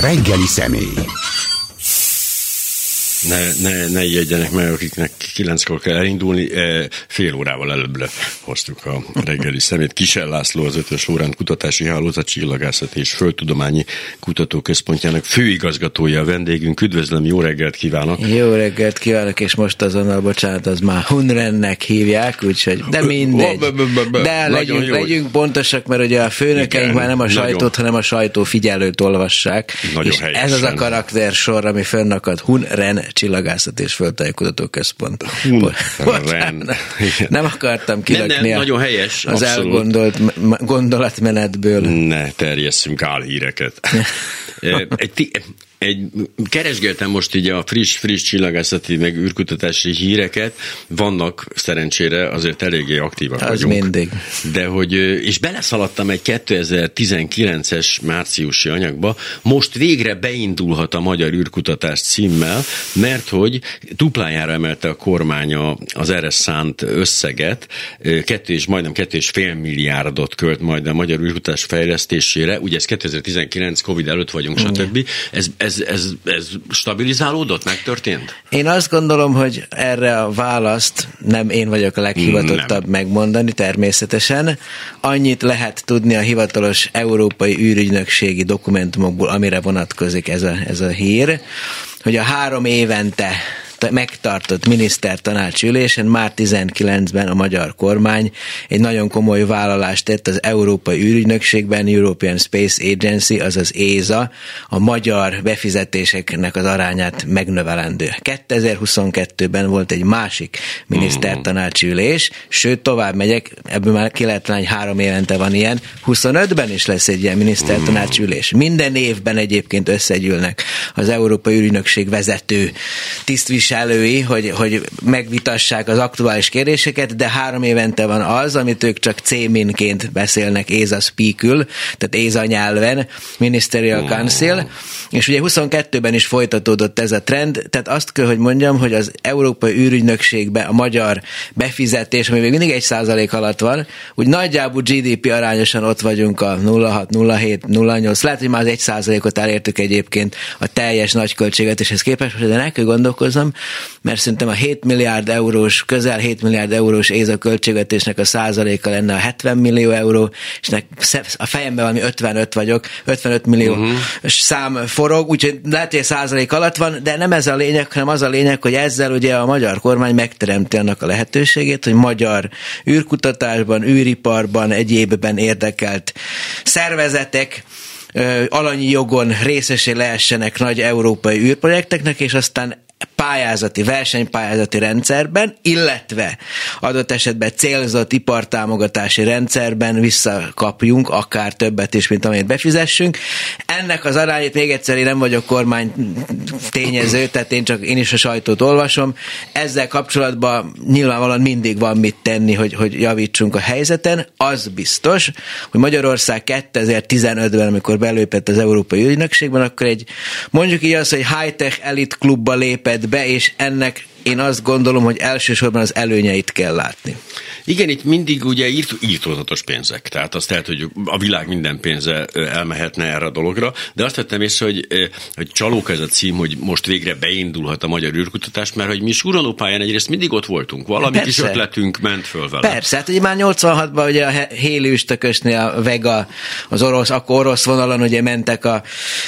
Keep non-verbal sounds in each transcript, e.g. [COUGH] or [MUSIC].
Reggeli személy. Ne, ne, ne ijedjenek meg, akiknek kilenckor kell elindulni. E, fél órával előbb hoztuk a reggeli szemét. Kisel László, az Ötös Lórán Kutatási Hálózat Csillagászat és Földtudományi Kutatóközpontjának főigazgatója a vendégünk. Üdvözlöm, jó reggelt kívánok! Jó reggelt kívánok, és most azonnal, bocsánat, az már Hunrennek hívják, úgyhogy, de mindegy. De legyünk, legyünk pontosak, mert ugye a főnökeink már nem a sajtót, hanem a sajtó figyelőt olvassák. És ez az a karakter sor, ami fönnakad. Hunren Csillagászat és Földtájékutató Központ. [LAUGHS] [LAUGHS] Nem akartam kilökni Nem, nem, nagyon helyes, az abszolút. elgondolt gondolatmenetből. Ne terjesszünk álhíreket. [LAUGHS] Egy, egy, keresgéltem most így a friss, friss csillagászati meg űrkutatási híreket, vannak szerencsére azért eléggé aktívak Az vagyunk. mindig. De hogy, és beleszaladtam egy 2019-es márciusi anyagba, most végre beindulhat a magyar űrkutatás címmel, mert hogy duplájára emelte a kormánya az erre szánt összeget, kettő és majdnem kettő és fél milliárdot költ majd a magyar űrkutatás fejlesztésére, ugye ez 2019 Covid előtt vagyunk, stb. Ez, ez, ez, ez stabilizálódott, megtörtént? Én azt gondolom, hogy erre a választ nem én vagyok a leghivatottabb nem. megmondani, természetesen. Annyit lehet tudni a hivatalos európai űrügynökségi dokumentumokból, amire vonatkozik ez a, ez a hír, hogy a három évente megtartott minisztertanács ülésen már 19-ben a magyar kormány egy nagyon komoly vállalást tett az Európai űrügynökségben, European Space Agency, azaz ESA, a magyar befizetéseknek az arányát megnövelendő. 2022-ben volt egy másik minisztertanácsi ülés, sőt tovább megyek, ebből már ki lehet lány, három évente van ilyen, 25-ben is lesz egy ilyen minisztertanácsi ülés. Minden évben egyébként összegyűlnek az Európai űrügynökség vezető tisztviselői, hogy, hogy megvitassák az aktuális kérdéseket, de három évente van az, amit ők csak C-minként beszélnek, ESA speakül, tehát ESA nyelven, Ministerial Council, és ugye 22-ben is folytatódott ez a trend, tehát azt kell, hogy mondjam, hogy az Európai űrügynökségbe a magyar befizetés, ami még mindig egy százalék alatt van, úgy nagyjából GDP arányosan ott vagyunk a 0,6, 0,7, 0,8, lehet, hogy már az egy százalékot elértük egyébként a teljes nagy költségvetéshez képest, de ne kell gondolkoznom, mert szerintem a 7 milliárd eurós, közel 7 milliárd eurós ÉZA költségvetésnek a százaléka lenne a 70 millió euró, és nek, a fejemben valami 55 vagyok, 55 millió uh-huh. szám forog, úgyhogy lehet, hogy százalék alatt van, de nem ez a lényeg, hanem az a lényeg, hogy ezzel ugye a magyar kormány megteremti annak a lehetőségét, hogy magyar űrkutatásban, űriparban, egyébben érdekelt szervezetek, alanyi jogon részesé lehessenek nagy európai űrprojekteknek, és aztán pályázati, versenypályázati rendszerben, illetve adott esetben célzott ipartámogatási rendszerben visszakapjunk akár többet is, mint amit befizessünk. Ennek az arányét még egyszer én nem vagyok kormány tényező, tehát én csak én is a sajtót olvasom. Ezzel kapcsolatban nyilvánvalóan mindig van mit tenni, hogy, hogy javítsunk a helyzeten. Az biztos, hogy Magyarország 2015-ben, amikor belépett az Európai Ügynökségben, akkor egy mondjuk így az, hogy high-tech elit klubba lépett be, és ennek én azt gondolom, hogy elsősorban az előnyeit kell látni. Igen, itt mindig ugye írt, írtózatos pénzek, tehát azt lehet, hogy a világ minden pénze elmehetne erre a dologra, de azt vettem észre, hogy, hogy csalók ez a cím, hogy most végre beindulhat a magyar űrkutatás, mert hogy mi súranópályán egyrészt mindig ott voltunk, valami kis ötletünk ment föl vele. Persze, hát ugye már 86-ban ugye a Héli üstökösnél a Vega, az orosz, akkor orosz vonalon ugye mentek a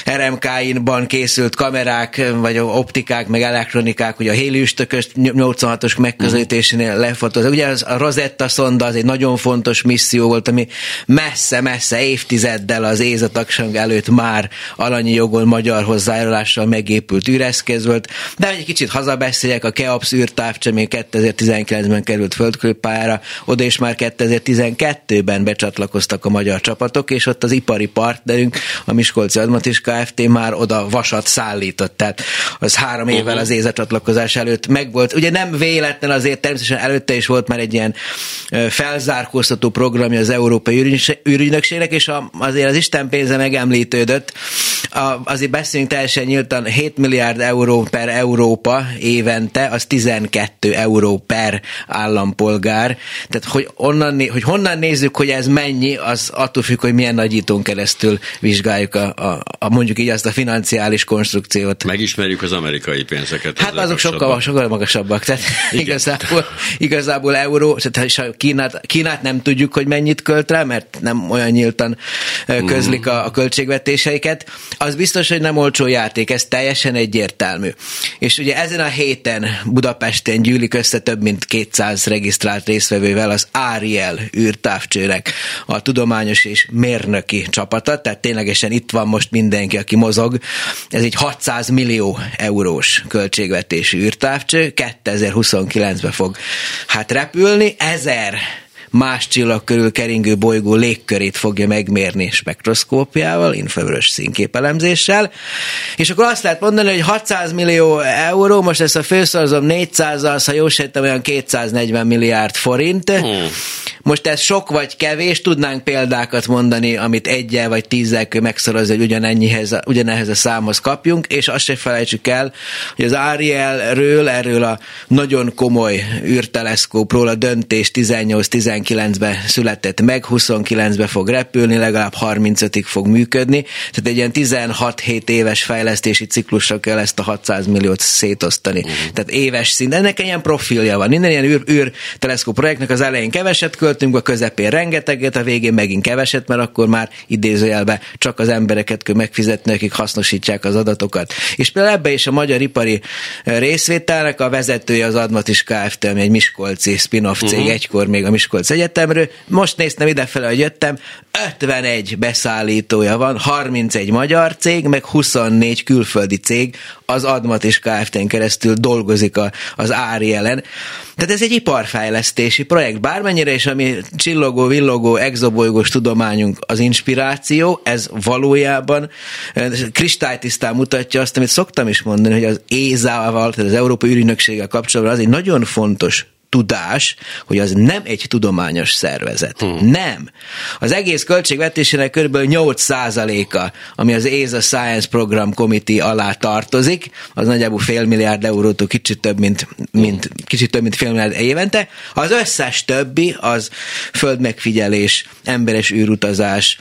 RMK-inban készült kamerák, vagy optikák, meg elektronikák, ugye a Héli üstökös 86-os megközelítésénél lefotózott. Ugye az a Rosetta szonda az egy nagyon fontos misszió volt, ami messze-messze évtizeddel az ÉZA tagsang előtt már alanyi jogon magyar hozzájárulással megépült űreszköz volt, de egy kicsit hazabeszéljek, a KEOPS űrtávcsa még 2019-ben került földkőpályára, oda is már 2012-ben becsatlakoztak a magyar csapatok, és ott az ipari partnerünk, a Miskolci Admatis Kft. már oda vasat szállított, tehát az három évvel az ÉZA csatlakozás előtt megvolt. Ugye nem véletlen azért természetesen előtte is volt már egy ilyen felzárkóztató programja az Európai űrügynökségnek, és azért az Isten pénze megemlítődött. azért beszéljünk teljesen nyíltan, 7 milliárd euró per Európa évente, az 12 euró per állampolgár. Tehát, hogy, onnan, hogy honnan nézzük, hogy ez mennyi, az attól függ, hogy milyen nagyítón keresztül vizsgáljuk a, a, a mondjuk így azt a financiális konstrukciót. Megismerjük az amerikai pénzeket. Hát azok sokkal, sokkal magasabbak. Tehát igazából, igazából euró, tehát Kínát, Kínát nem tudjuk, hogy mennyit költ rá, mert nem olyan nyíltan közlik a, a költségvetéseiket. Az biztos, hogy nem olcsó játék, ez teljesen egyértelmű. És ugye ezen a héten Budapesten gyűlik össze több mint 200 regisztrált részvevővel az Áriel űrtávcsőnek a tudományos és mérnöki csapata, tehát ténylegesen itt van most mindenki, aki mozog. Ez egy 600 millió eurós költségvetésű űrtávcső, 2029-ben fog hát repülni, ezer más csillag körül keringő bolygó légkörét fogja megmérni spektroszkópiával, infravörös színképelemzéssel, és akkor azt lehet mondani, hogy 600 millió euró, most ezt a főszorzom 400-al, ha jól sejtem, olyan 240 milliárd forint. Hmm. Most ez sok vagy kevés, tudnánk példákat mondani, amit egyel vagy tízzel kell megszorozni, hogy ugyanennyihez, ugyanehhez a számhoz kapjunk, és azt se felejtsük el, hogy az Arielről, erről a nagyon komoly űrteleszkópról a döntés 18-19-ben született meg, 29-ben fog repülni, legalább 35-ig fog működni, tehát egy ilyen 16-7 éves fejlesztési ciklusra kell ezt a 600 milliót szétosztani. Uh-huh. Tehát éves szint. Ennek ilyen profilja van. Minden ilyen űr, űr teleszkóp projektnek az elején keveset költünk, a közepén rengeteget, a végén megint keveset, mert akkor már idézőjelbe csak az embereket kell megfizetni, akik hasznosítják az adatokat. És például ebbe is a magyar ipari részvételnek a vezetője az Admatis Kft., ami egy Miskolci spin-off cég, uh-huh. egykor még a Miskolc Egyetemről. Most néztem idefele, hogy jöttem, 51 beszállítója van, 31 magyar cég, meg 24 külföldi cég az Admatis Kft-n keresztül dolgozik a, az Árielen. Tehát ez egy iparfejlesztési projekt. Bármennyire is, ami csillogó, villogó, exobolygós tudományunk az inspiráció, ez valójában kristálytisztán mutatja azt, amit szoktam is mondani, hogy az ESA-val, tehát az Európai Ügynökséggel kapcsolatban az egy nagyon fontos tudás, hogy az nem egy tudományos szervezet. Hmm. Nem. Az egész költségvetésének kb. 8%-a, ami az ESA Science Program Committee alá tartozik, az nagyjából fél milliárd eurótól kicsit több, mint, mint, kicsit több, mint fél milliárd évente. Az összes többi az földmegfigyelés, emberes űrutazás,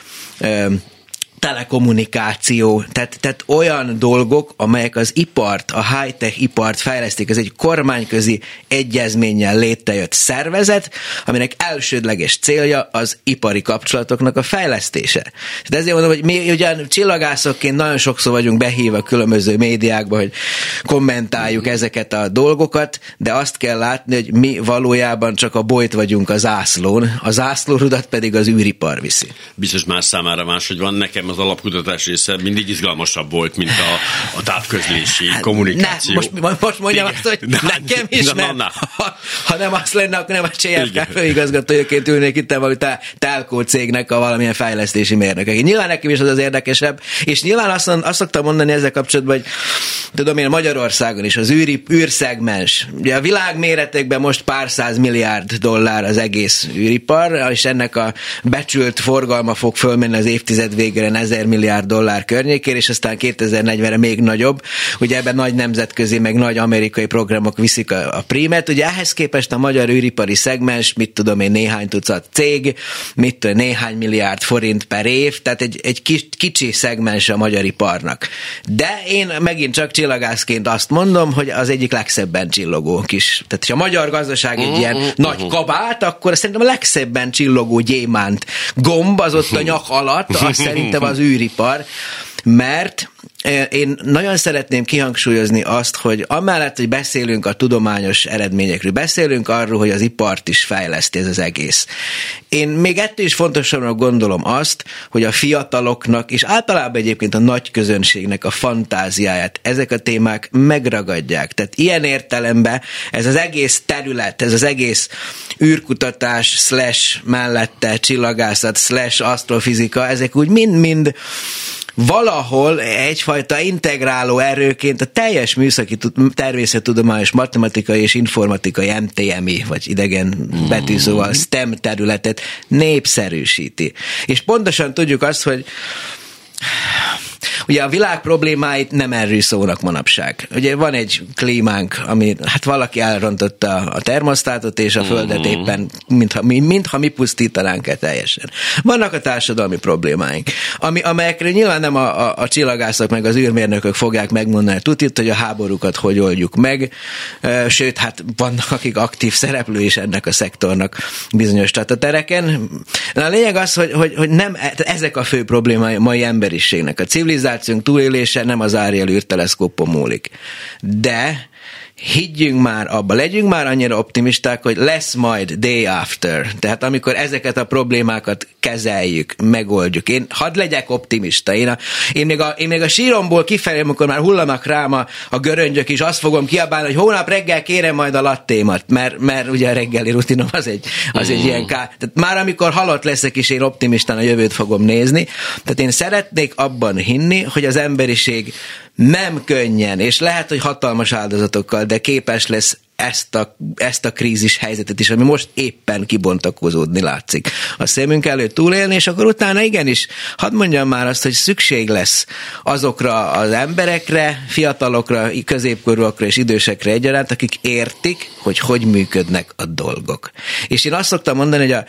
telekommunikáció, tehát, tehát olyan dolgok, amelyek az ipart, a high-tech ipart fejlesztik. Ez egy kormányközi egyezménnyel létrejött szervezet, aminek elsődleges célja az ipari kapcsolatoknak a fejlesztése. Tehát ezért mondom, hogy mi ugyan csillagászokként nagyon sokszor vagyunk behívva különböző médiákba, hogy kommentáljuk ezeket a dolgokat, de azt kell látni, hogy mi valójában csak a bolyt vagyunk az ászlón, a zászlórudat pedig az űripar viszi. Biztos más számára más, hogy van nekem nekem az alapkutatás része mindig izgalmasabb volt, mint a, a távközlési hát, kommunikáció. Ne, most, most mondjam Igen. azt, hogy na, nekem is, na, mert na, ha, ha, nem az lenne, akkor nem a CFK főigazgatójaként ülnék itt valami telkó cégnek a valamilyen fejlesztési mérnöke. Nyilván nekem is az az érdekesebb, és nyilván azt, azt szoktam mondani ezzel kapcsolatban, hogy tudom én Magyarországon is az űri, űrszegmens. Ugye a világ méretekben most pár száz milliárd dollár az egész űripar, és ennek a becsült forgalma fog fölmenni az évtized végére ezer milliárd dollár környékén, és aztán 2040-re még nagyobb. Ugye ebben nagy nemzetközi, meg nagy amerikai programok viszik a, a prímet. Ugye ehhez képest a magyar űripari szegmens, mit tudom én, néhány tucat cég, mit tudom, néhány milliárd forint per év, tehát egy, egy kis, kicsi szegmens a magyar iparnak. De én megint csak csillagászként azt mondom, hogy az egyik legszebben csillogó kis. Tehát, ha a magyar gazdaság egy ilyen uh-huh. nagy kabát, akkor szerintem a legszebben csillogó gyémánt gomb az ott a [LAUGHS] nyak alatt, azt szerintem az űripar, mert én nagyon szeretném kihangsúlyozni azt, hogy amellett, hogy beszélünk a tudományos eredményekről, beszélünk arról, hogy az ipart is fejleszti ez az egész. Én még ettől is fontosabbnak gondolom azt, hogy a fiataloknak, és általában egyébként a nagy közönségnek a fantáziáját ezek a témák megragadják. Tehát ilyen értelemben ez az egész terület, ez az egész űrkutatás slash mellette csillagászat slash asztrofizika, ezek úgy mind-mind valahol egyfajta integráló erőként a teljes műszaki természettudományos matematikai és informatikai MTMI, vagy idegen betűzóval STEM területet népszerűsíti. És pontosan tudjuk azt, hogy ugye a világ problémáit nem erről szólnak manapság. Ugye van egy klímánk, ami, hát valaki elrontotta a termosztátot, és a földet mm-hmm. éppen, mintha, mintha mi pusztítanánk el teljesen. Vannak a társadalmi problémáink, ami, amelyekre nyilván nem a, a, a csillagászok meg az űrmérnökök fogják megmondani tutit, hogy a háborúkat hogy oldjuk meg, sőt, hát vannak, akik aktív szereplő is ennek a szektornak bizonyos tereken. A lényeg az, hogy, hogy, hogy nem, ezek a fő problémái a mai emberiségnek. A civilizációnk túlélése nem az Ariel űrteleszkópon múlik. De higgyünk már abba, legyünk már annyira optimisták, hogy lesz majd day after. Tehát amikor ezeket a problémákat kezeljük, megoldjuk. Én hadd legyek optimista. Én, a, én, még, a, én még a síromból kifelé, amikor már hullanak rám a, a göröngyök is, azt fogom kiabálni, hogy hónap reggel kérem majd a lattémat, mert, mert ugye a reggeli rutinom az egy, az egy ilyen ká. Tehát már amikor halott leszek is, én optimistán a jövőt fogom nézni. Tehát én szeretnék abban hinni, hogy az emberiség nem könnyen, és lehet, hogy hatalmas áldozatokkal, de képes lesz ezt a, ezt a krízis helyzetet is, ami most éppen kibontakozódni látszik. A szemünk előtt túlélni, és akkor utána igenis, hadd mondjam már azt, hogy szükség lesz azokra az emberekre, fiatalokra, középkorúakra és idősekre egyaránt, akik értik, hogy hogy működnek a dolgok. És én azt szoktam mondani, hogy a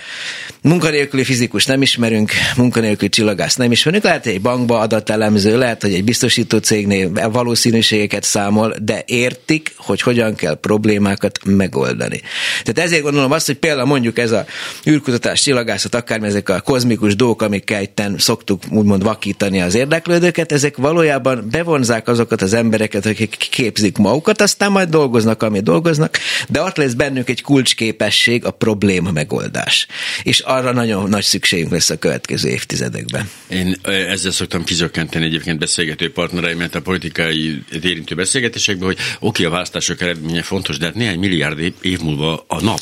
munkanélküli fizikus nem ismerünk, munkanélküli csillagász nem ismerünk, lehet, hogy egy bankba adatelemző, lehet, hogy egy biztosító cégnél valószínűségeket számol, de értik, hogy hogyan kell problémát problémákat megoldani. Tehát ezért gondolom azt, hogy például mondjuk ez a űrkutatás, csillagászat, akár ezek a kozmikus dolgok, amikkel itten szoktuk úgymond vakítani az érdeklődőket, ezek valójában bevonzák azokat az embereket, akik képzik magukat, aztán majd dolgoznak, amit dolgoznak, de ott lesz bennük egy kulcsképesség, a probléma megoldás. És arra nagyon nagy szükségünk lesz a következő évtizedekben. Én ezzel szoktam kizökkenteni egyébként beszélgető partnereimet a politikai érintő beszélgetésekben, hogy oké, a választások eredménye fontos, de hát néhány milliárd év múlva a nap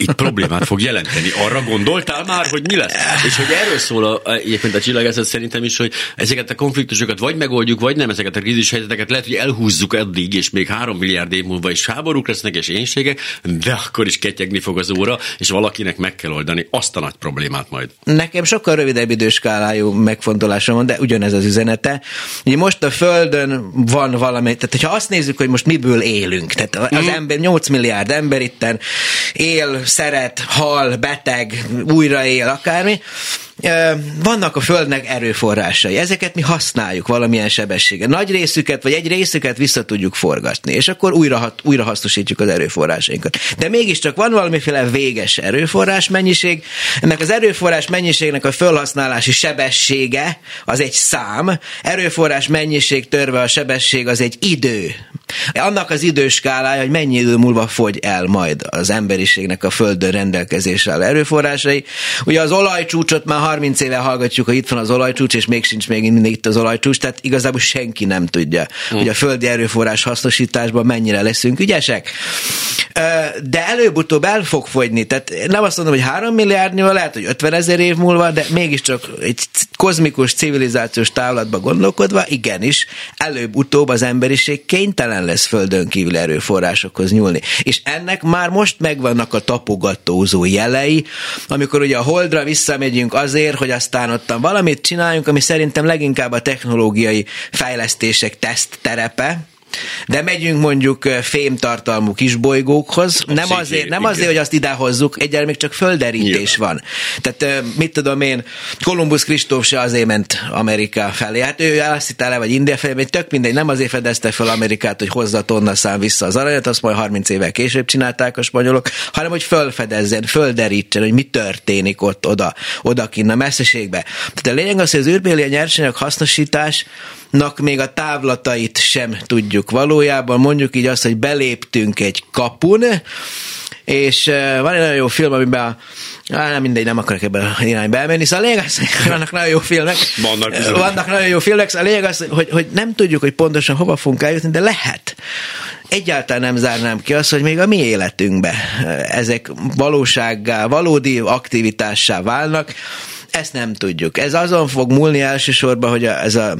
itt problémát fog jelenteni. Arra gondoltál már, hogy mi lesz? És hogy erről szól a, egyébként a csillagászat szerintem is, hogy ezeket a konfliktusokat vagy megoldjuk, vagy nem, ezeket a krízis helyzeteket lehet, hogy elhúzzuk eddig, és még három milliárd év múlva is háborúk lesznek, és énségek, de akkor is ketyegni fog az óra, és valakinek meg kell oldani azt a nagy problémát majd. Nekem sokkal rövidebb időskálájú megfontolásom van, de ugyanez az üzenete. Ugye most a Földön van valami, tehát hogyha azt nézzük, hogy most miből élünk, tehát az mm. ember, 8 milliárd ember itten él, szeret, hal, beteg, újra él, akármi, vannak a Földnek erőforrásai, ezeket mi használjuk valamilyen sebességgel. Nagy részüket, vagy egy részüket vissza tudjuk forgatni, és akkor újra, újra hasznosítjuk az erőforrásainkat. De mégiscsak van valamiféle véges erőforrás mennyiség, ennek az erőforrás mennyiségnek a felhasználási sebessége az egy szám, erőforrás mennyiség törve a sebesség az egy idő. Annak az időskálája, hogy mennyi idő múlva fogy el majd az emberiségnek a Földön rendelkezésre erőforrásai. Ugye az olajcsúcsot már 30 éve hallgatjuk, hogy itt van az olajcsúcs, és még sincs még mindig itt az olajcsúcs, tehát igazából senki nem tudja, hm. hogy a földi erőforrás hasznosításban mennyire leszünk ügyesek. De előbb-utóbb el fog fogyni, tehát nem azt mondom, hogy 3 milliárdnyval, lehet, hogy 50 ezer év múlva, de mégiscsak egy kozmikus civilizációs távlatba gondolkodva, igenis, előbb-utóbb az emberiség kénytelen lesz földön kívül erőforrásokhoz nyúlni. És ennek már most megvannak a tapogatózó jelei, amikor ugye a holdra visszamegyünk azért, hogy aztán ott valamit csináljunk, ami szerintem leginkább a technológiai fejlesztések teszt terepe, de megyünk mondjuk fémtartalmú kisbolygókhoz, nem azért, nem azért, hogy azt idehozzuk, egyáltalán még csak földerítés Nyilván. van. Tehát mit tudom én, Kolumbusz Kristóf se azért ment Amerika felé. Hát ő le, vagy India felé, tök mindegy, nem azért fedezte fel Amerikát, hogy hozza tonna szám vissza az aranyat, azt majd 30 évvel később csinálták a spanyolok, hanem hogy fölfedezzen, földerítsen, hogy mi történik ott, oda, odakinn a messzeségbe. Tehát a lényeg az, hogy az űrbéli nyersanyag hasznosítás nak még a távlatait sem tudjuk valójában. Mondjuk így azt, hogy beléptünk egy kapun, és van egy nagyon jó film, amiben a Á, nem mindegy, nem akarok ebben a irányba elmenni. Szóval a lényeg az, hogy vannak nagyon jó filmek. Vannak, vannak nagyon jó filmek. Szóval a lényeg az, hogy, hogy nem tudjuk, hogy pontosan hova fogunk eljutni, de lehet. Egyáltalán nem zárnám ki azt, hogy még a mi életünkbe ezek valósággá, valódi aktivitássá válnak. Ezt nem tudjuk. Ez azon fog múlni elsősorban, hogy ez a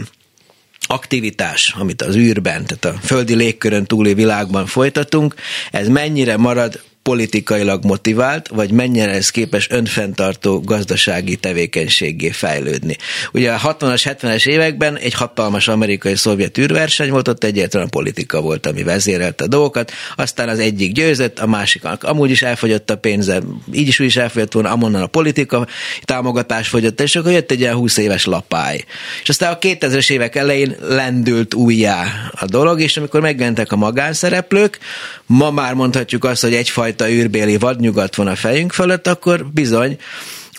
aktivitás, amit az űrben, tehát a földi légkörön túli világban folytatunk, ez mennyire marad politikailag motivált, vagy mennyire lesz képes önfenntartó gazdasági tevékenységé fejlődni. Ugye a 60-as, 70-es években egy hatalmas amerikai-szovjet űrverseny volt, ott egyértelműen politika volt, ami vezérelte a dolgokat, aztán az egyik győzött, a másiknak amúgy is elfogyott a pénze, így is úgy is elfogyott volna, amonnan a politika támogatás fogyott, és akkor jött egy ilyen 20 éves lapály. És aztán a 2000-es évek elején lendült újjá a dolog, és amikor megjelentek a magánszereplők, ma már mondhatjuk azt, hogy egyfajta űrbéli vadnyugat van a fejünk fölött, akkor bizony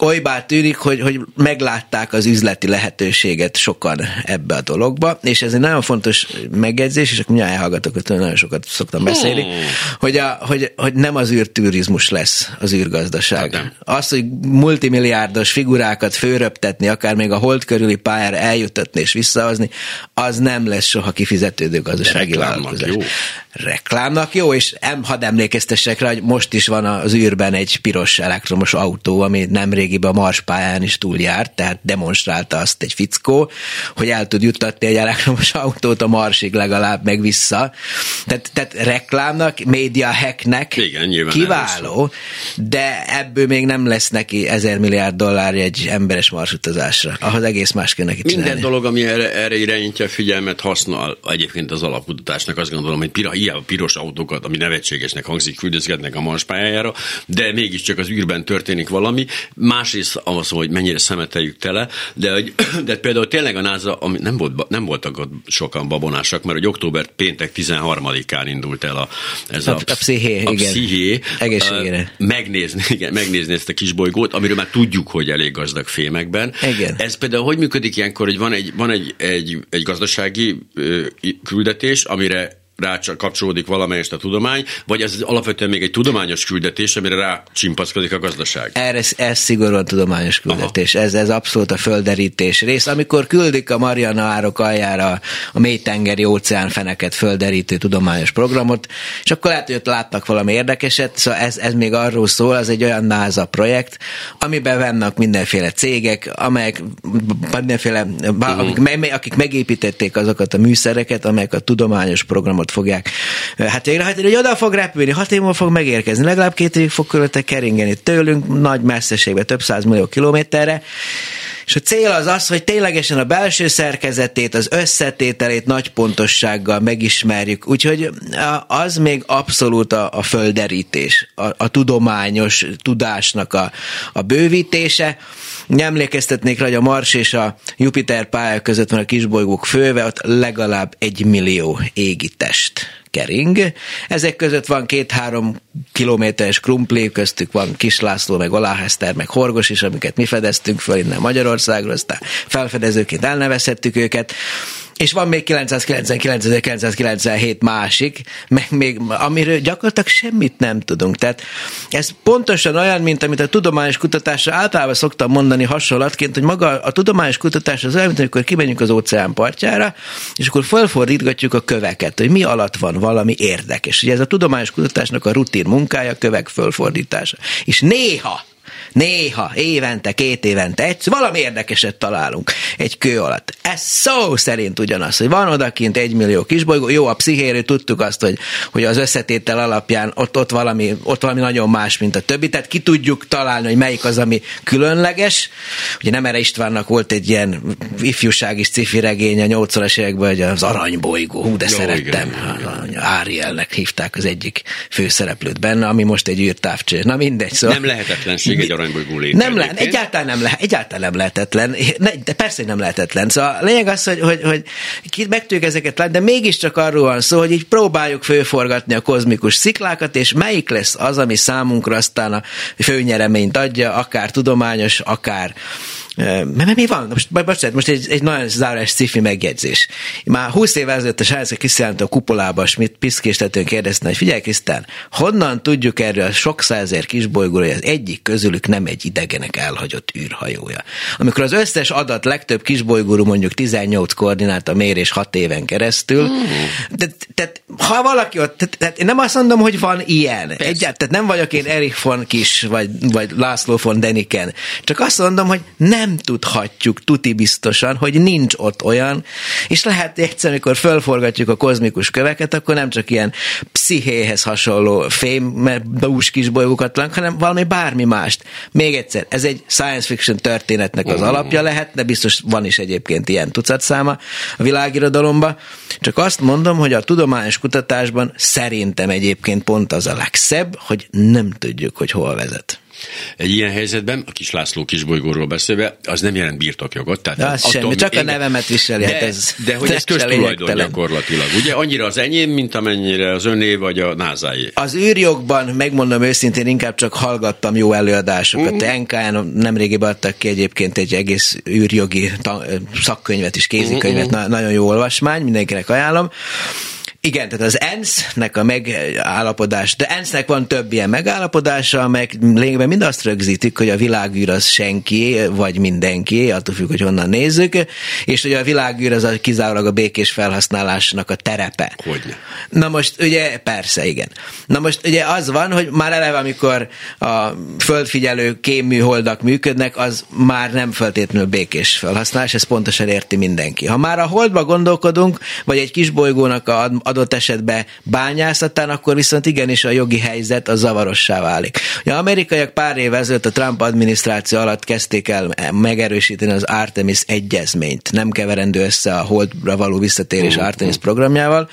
olybá tűnik, hogy, hogy meglátták az üzleti lehetőséget sokan ebbe a dologba, és ez egy nagyon fontos megjegyzés, és akkor mindjárt elhallgatok, hogy nagyon sokat szoktam beszélni, hmm. hogy, a, hogy, hogy nem az űrturizmus lesz az űrgazdaság. Hát az, hogy multimilliárdos figurákat főröptetni, akár még a hold körüli pályára eljutatni és visszahozni, az nem lesz soha kifizetődő gazdasági vállalkozás. Reklámnak jó, és em, hadd emlékeztessek rá, hogy most is van az űrben egy piros elektromos autó, ami nemrég régiben a Mars pályán is túljárt, tehát demonstrálta azt egy fickó, hogy el tud juttatni egy elektromos [LAUGHS] autót a Marsig legalább meg vissza. Tehát, tehát reklámnak, média hacknek Igen, kiváló, de ebből még nem lesz neki ezer milliárd dollár egy emberes marsutazásra. Ahhoz egész más kell neki Minden dolog, ami erre, erre irányítja a figyelmet, használ egyébként az alapkutatásnak. Azt gondolom, hogy pira, ilyen piros autókat, ami nevetségesnek hangzik, küldözgetnek a Mars pályájára, de mégiscsak az űrben történik valami. Más másrészt az, hogy mennyire szemeteljük tele, de, [CLEARS THROAT] de például tényleg a NASA, ami nem, volt, nem voltak ott sokan babonásak, mert hogy október péntek 13-án indult el a, ez a, a, a psziché, a igen. psziché Egészségére. Megnézni, igen, megnézni ezt a kis bolygót, amiről már tudjuk, hogy elég gazdag fémekben. Igen. Ez például hogy működik ilyenkor, hogy van egy, van egy, egy, egy gazdasági küldetés, amire rá kapcsolódik valamelyest a tudomány, vagy ez alapvetően még egy tudományos küldetés, amire rá csimpaszkodik a gazdaság? Erre, ez szigorúan tudományos küldetés. Ez, ez abszolút a földerítés rész. Amikor küldik a Mariana árok aljára a mélytengeri óceánfeneket földerítő tudományos programot, és akkor lehet, hogy ott látnak valami érdekeset, szóval ez, ez még arról szól, ez egy olyan NASA projekt, amiben vannak mindenféle cégek, amelyek mindenféle, uh-huh. akik, akik megépítették azokat a műszereket, amelyek a tudományos programot fogják hát végrehajtani, hogy oda fog repülni, hat év múlva fog megérkezni, legalább két évig fog körülötte keringeni tőlünk, nagy messzeségbe, több száz millió kilométerre, és a cél az az, hogy ténylegesen a belső szerkezetét, az összetételét nagy pontossággal megismerjük. Úgyhogy az még abszolút a, a földerítés, a, a tudományos tudásnak a, a bővítése. Emlékeztetnék rá, hogy a Mars és a Jupiter pálya között van a kisbolygók főve, ott legalább egy millió égi test kering. Ezek között van két-három kilométeres krumpli, köztük van Kislászló, meg Aláheszter, meg Horgos is, amiket mi fedeztünk föl innen Magyarországról, aztán felfedezőként elnevezhettük őket és van még 999-1997 másik, meg még, amiről gyakorlatilag semmit nem tudunk. Tehát ez pontosan olyan, mint amit a tudományos kutatásra általában szoktam mondani hasonlatként, hogy maga a tudományos kutatás az olyan, mint amikor kimegyünk az óceán partjára, és akkor felfordítgatjuk a köveket, hogy mi alatt van valami érdekes. Ugye ez a tudományos kutatásnak a rutin munkája, kövek fölfordítása. És néha Néha, évente, két évente, egy, valami érdekeset találunk egy kő alatt. Ez szó szerint ugyanaz, hogy van odakint egy millió kisbolygó, jó, a pszichéről tudtuk azt, hogy, hogy az összetétel alapján ott, ott, valami, ott valami nagyon más, mint a többi, tehát ki tudjuk találni, hogy melyik az, ami különleges. Ugye nem erre Istvánnak volt egy ilyen ifjúsági sci regény a 80-as években, hogy az aranybolygó, hú, de jó, szerettem. Igen. Árielnek hívták az egyik főszereplőt benne, ami most egy űrtávcső. Na mindegy. Szóval... Nem lehetetlenség egy aranybolygó léte. Nem lehet, egyáltalán nem, lehet, egyáltalán nem lehetetlen. De persze, nem lehetetlen. Szóval a lényeg az, hogy, hogy, hogy meg tudjuk ezeket látni, de mégiscsak arról van szó, hogy így próbáljuk főforgatni a kozmikus sziklákat, és melyik lesz az, ami számunkra aztán a főnyereményt adja, akár tudományos, akár mert mi van? Most, bocsánat, most egy, egy nagyon zárás sci megjegyzés. Már 20 évvel ezelőtt a srác kiszállt a kupolába, mit piszkéstetőn kérdezte, hogy figyelj Krisztán, honnan tudjuk erről a sok százer kisbolygóra, hogy az egyik közülük nem egy idegenek elhagyott űrhajója. Amikor az összes adat legtöbb kisbolygóról mondjuk 18 koordináta mérés 6 éven keresztül, mm. tehát, tehát ha valaki ott, tehát, tehát én nem azt mondom, hogy van ilyen. Egyáltalán, tehát nem vagyok én Erich von Kis, vagy, vagy László von Deniken. Csak azt mondom, hogy nem nem tudhatjuk tuti biztosan, hogy nincs ott olyan, és lehet egyszer, amikor fölforgatjuk a kozmikus köveket, akkor nem csak ilyen pszichéhez hasonló fém, dús kis bolygókat lánk, hanem valami bármi mást. Még egyszer, ez egy science fiction történetnek az alapja lehet, de biztos van is egyébként ilyen tucatszáma a világirodalomba. Csak azt mondom, hogy a tudományos kutatásban szerintem egyébként pont az a legszebb, hogy nem tudjuk, hogy hol vezet. Egy ilyen helyzetben, a kis László kisbolygóról beszélve, az nem jelent birtokjogot. Tehát az attól, semmi, csak a nevemet viseli. Hát de, hát ez de hogy ez köztulajdon gyakorlatilag. Ugye annyira az enyém, mint amennyire az öné vagy a názáé. Az űrjogban, megmondom őszintén, inkább csak hallgattam jó előadásokat. Mhm. NKN nemrégiben adtak ki egyébként egy egész űrjogi szakkönyvet is, kézikönyvet, uh-huh. Na, nagyon jó olvasmány, mindenkinek ajánlom. Igen, tehát az ENSZ-nek a megállapodás, de ENSZ-nek van több ilyen megállapodása, amelyek lényegben mind azt rögzítik, hogy a világűr az senki, vagy mindenki, attól függ, hogy honnan nézzük, és hogy a világűr az a kizárólag a békés felhasználásnak a terepe. Hogyne. Na most ugye, persze, igen. Na most ugye az van, hogy már eleve, amikor a földfigyelő kémműholdak működnek, az már nem feltétlenül békés felhasználás, ez pontosan érti mindenki. Ha már a holdba gondolkodunk, vagy egy kis bolygónak a adott esetben bányászatán, akkor viszont igenis a jogi helyzet a zavarossá válik. A amerikaiak pár év ezelőtt a Trump adminisztráció alatt kezdték el megerősíteni az Artemis egyezményt. Nem keverendő össze a holdra való visszatérés. Artemis programjával,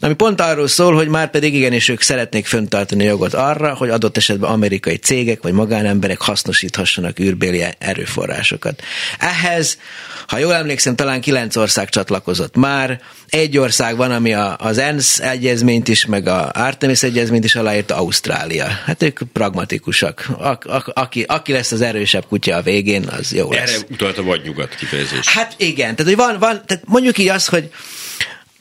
ami pont arról szól, hogy már pedig igenis ők szeretnék föntartani a jogot arra, hogy adott esetben amerikai cégek vagy magánemberek hasznosíthassanak űrbéli erőforrásokat. Ehhez, ha jól emlékszem, talán kilenc ország csatlakozott már, egy ország van, ami a, az ENSZ egyezményt is, meg a Artemis egyezményt is aláírta, Ausztrália. Hát ők pragmatikusak. A, a, aki, aki lesz az erősebb kutya a végén, az jó lesz. Erre utalt a vagy-nyugat kifejezés. Hát igen, tehát hogy van, van tehát mondjuk így azt, hogy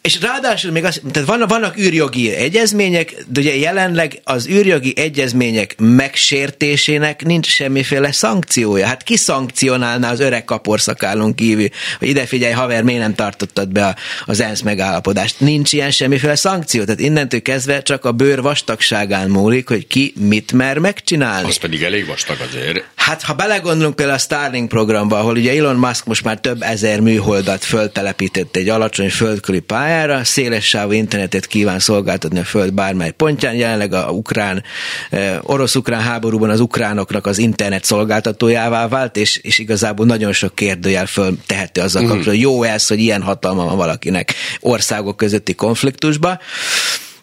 és ráadásul még az, tehát vannak, vannak űrjogi egyezmények, de ugye jelenleg az űrjogi egyezmények megsértésének nincs semmiféle szankciója. Hát ki szankcionálná az öreg kaporszakálon kívül, hogy ide figyelj, haver, miért nem tartottad be az ENSZ megállapodást? Nincs ilyen semmiféle szankció. Tehát innentől kezdve csak a bőr vastagságán múlik, hogy ki mit mer megcsinálni. Az pedig elég vastag azért. Hát ha belegondolunk például a Starlink programba, ahol ugye Elon Musk most már több ezer műholdat föltelepített egy alacsony földkörüli pályára, széles sávú internetet kíván szolgáltatni a föld bármely pontján, jelenleg a ukrán, eh, orosz-ukrán háborúban az ukránoknak az internet szolgáltatójává vált, és, és igazából nagyon sok kérdőjel föl teheti azzal mhm. kapcsolatban, jó ez, hogy ilyen hatalma van valakinek országok közötti konfliktusba.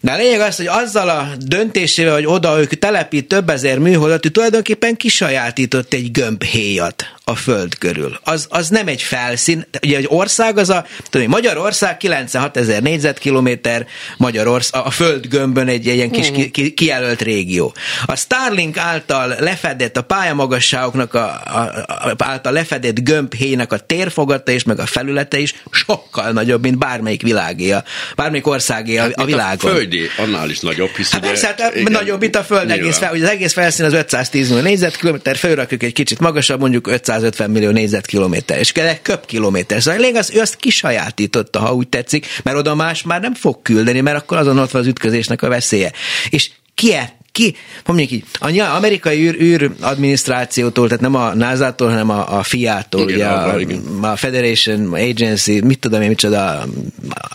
De a lényeg az, hogy azzal a döntésével, hogy oda ők telepít több ezer műholdat, ő tulajdonképpen kisajátított egy gömbhéjat a föld körül. Az, az nem egy felszín, ugye egy ország az a, tudom, Magyarország 96 ezer négyzetkilométer, Magyarország, a föld gömbön egy, egy ilyen kis ki, ki, kijelölt régió. A Starlink által lefedett, a pályamagasságoknak a, a, a, által lefedett gömbhéjnek a térfogata és meg a felülete is sokkal nagyobb, mint bármelyik világé, bármelyik országé a, hát, a világon. A földé, annál is nagyobb, hisz hát ugye, hát, igen, nagyobb, mint a föld egész, fel, az egész felszín az 510 millió négyzetkilométer, fölrakjuk egy kicsit magasabb, mondjuk 500 150 millió négyzetkilométer, és kell köbkilométer. Szóval lényeg az, ő azt kisajátította, ha úgy tetszik, mert oda más már nem fog küldeni, mert akkor azon ott van az ütközésnek a veszélye. És ki ki, mondjuk így, a amerikai űr, űr adminisztrációtól, tehát nem a NASA-tól, hanem a, a FIA-tól, ugye a, a Federation Agency, mit tudom én, micsoda,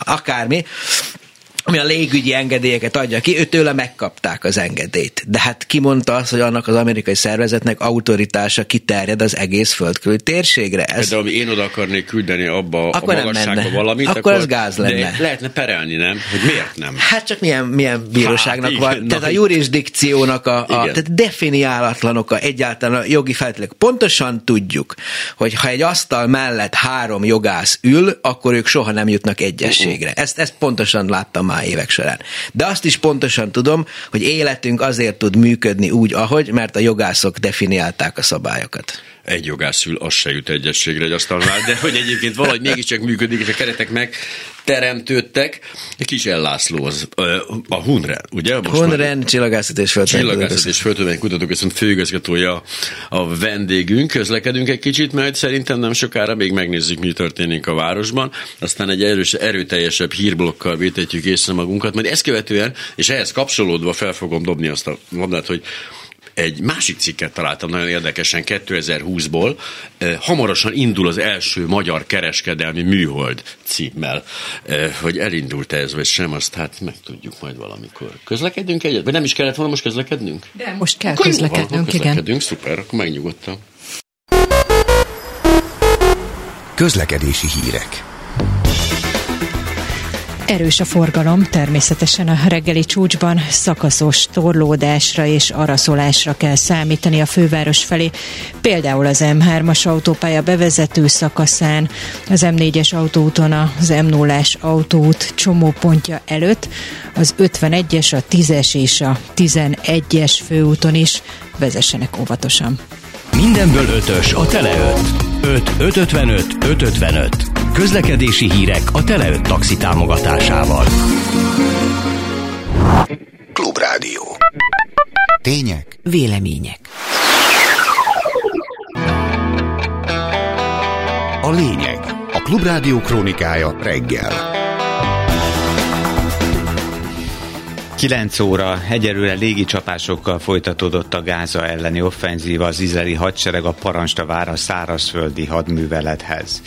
akármi, ami a légügyi engedélyeket adja ki, ő tőle megkapták az engedélyt. De hát ki mondta azt, hogy annak az amerikai szervezetnek autoritása kiterjed az egész földkörű térségre. Ez... De ami én oda akarnék küldeni abba akkor a magasságba valamit, akkor, akkor az gáz lenne. De lehetne perelni, nem? Hogy miért nem? Hát csak milyen, milyen bíróságnak hát, van. Igen, tehát a jurisdikciónak a, a tehát definiálatlanok a egyáltalán a jogi feltételek. Pontosan tudjuk, hogy ha egy asztal mellett három jogász ül, akkor ők soha nem jutnak egyességre. Uh-uh. Ezt, ezt pontosan láttam már évek során. De azt is pontosan tudom, hogy életünk azért tud működni úgy, ahogy, mert a jogászok definiálták a szabályokat egy jogászül az se jut egyességre egy asztalnál, de hogy egyébként valahogy mégiscsak működik, és a keretek meg teremtődtek. Egy kis ellászló az a Hunren, ugye? Most Hunren csillagászat és Csillagászat és Földtudományi Kutatóközpont főigazgatója a vendégünk. Közlekedünk egy kicsit, mert szerintem nem sokára még megnézzük, mi történik a városban. Aztán egy erős, erőteljesebb hírblokkal vétetjük észre magunkat, majd ezt követően, és ehhez kapcsolódva fel fogom dobni azt a labdát, hogy egy másik cikket találtam nagyon érdekesen 2020-ból. Hamarosan indul az első magyar kereskedelmi műhold címmel. Hogy elindult ez, vagy sem, azt hát megtudjuk majd valamikor. Közlekedünk egyet? Vagy nem is kellett volna most közlekednünk? De most kell akkor közlekednünk, jó, igen. Közlekedünk, szuper, akkor megnyugodtam. Közlekedési hírek. Erős a forgalom, természetesen a reggeli csúcsban szakaszos torlódásra és araszolásra kell számítani a főváros felé. Például az M3-as autópálya bevezető szakaszán, az M4-es autóúton az M0-as autóút csomópontja előtt, az 51-es, a 10-es és a 11-es főúton is vezessenek óvatosan. Mindenből ötös a Tele 5. 5 555 555. Közlekedési hírek a Tele 5 taxi támogatásával. Klubrádió. Tények. Vélemények. A lényeg. A Klubrádió krónikája reggel. 9 óra egyelőre légicsapásokkal folytatódott a Gáza elleni offenzíva az izraeli hadsereg a Paransta vára szárazföldi hadművelethez.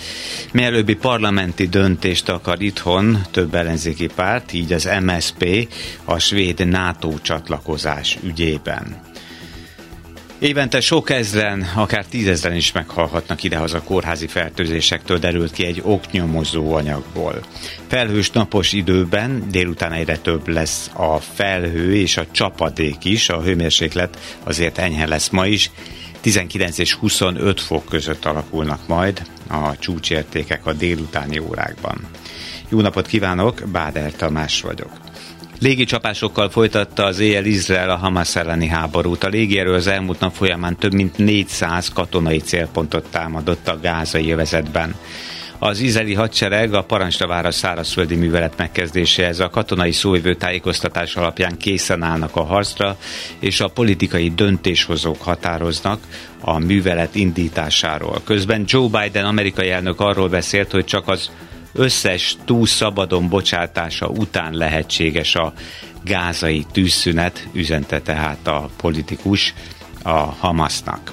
Mielőbbi parlamenti döntést akar itthon több ellenzéki párt, így az MSP a svéd NATO csatlakozás ügyében. Évente sok ezren, akár tízezren is meghalhatnak idehaza kórházi fertőzésektől derült ki egy oknyomozó anyagból. Felhős napos időben délután egyre több lesz a felhő és a csapadék is, a hőmérséklet azért enyhe lesz ma is, 19 és 25 fok között alakulnak majd a csúcsértékek a délutáni órákban. Jó napot kívánok, Báder Tamás vagyok. Légicsapásokkal folytatta az éjjel Izrael a Hamas elleni háborút. A légierő az elmúlt nap folyamán több mint 400 katonai célpontot támadott a gázai övezetben. Az izraeli hadsereg a Parancstavára szárazföldi művelet megkezdéséhez a katonai szóvivő tájékoztatás alapján készen állnak a harcra, és a politikai döntéshozók határoznak a művelet indításáról. Közben Joe Biden amerikai elnök arról beszélt, hogy csak az összes túl szabadon bocsátása után lehetséges a gázai tűzszünet, üzente tehát a politikus a Hamasnak.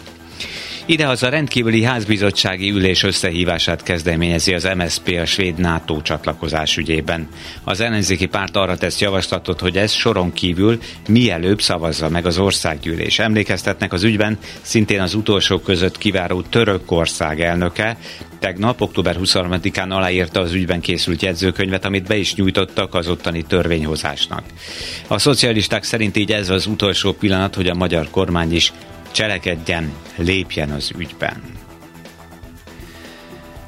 Idehaza rendkívüli házbizottsági ülés összehívását kezdeményezi az MSZP a svéd NATO csatlakozás ügyében. Az ellenzéki párt arra tesz javaslatot, hogy ez soron kívül mielőbb szavazza meg az országgyűlés. Emlékeztetnek az ügyben szintén az utolsó között kiváró Törökország elnöke, tegnap, október 23-án aláírta az ügyben készült jegyzőkönyvet, amit be is nyújtottak az ottani törvényhozásnak. A szocialisták szerint így ez az utolsó pillanat, hogy a magyar kormány is cselekedjen, lépjen az ügyben.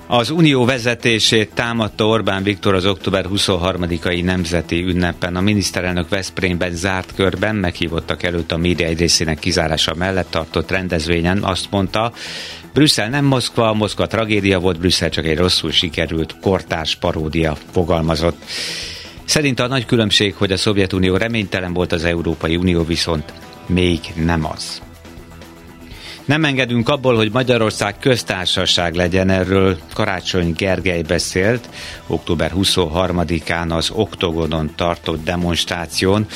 Az unió vezetését támadta Orbán Viktor az október 23-ai nemzeti ünnepen. A miniszterelnök Veszprémben zárt körben meghívottak előtt a média egy részének kizárása mellett tartott rendezvényen azt mondta, Brüsszel nem Moszkva, Moszkva tragédia volt, Brüsszel csak egy rosszul sikerült kortárs paródia fogalmazott. Szerint a nagy különbség, hogy a Szovjetunió reménytelen volt, az Európai Unió viszont még nem az. Nem engedünk abból, hogy Magyarország köztársaság legyen, erről Karácsony Gergely beszélt október 23-án az Oktogonon tartott demonstráción,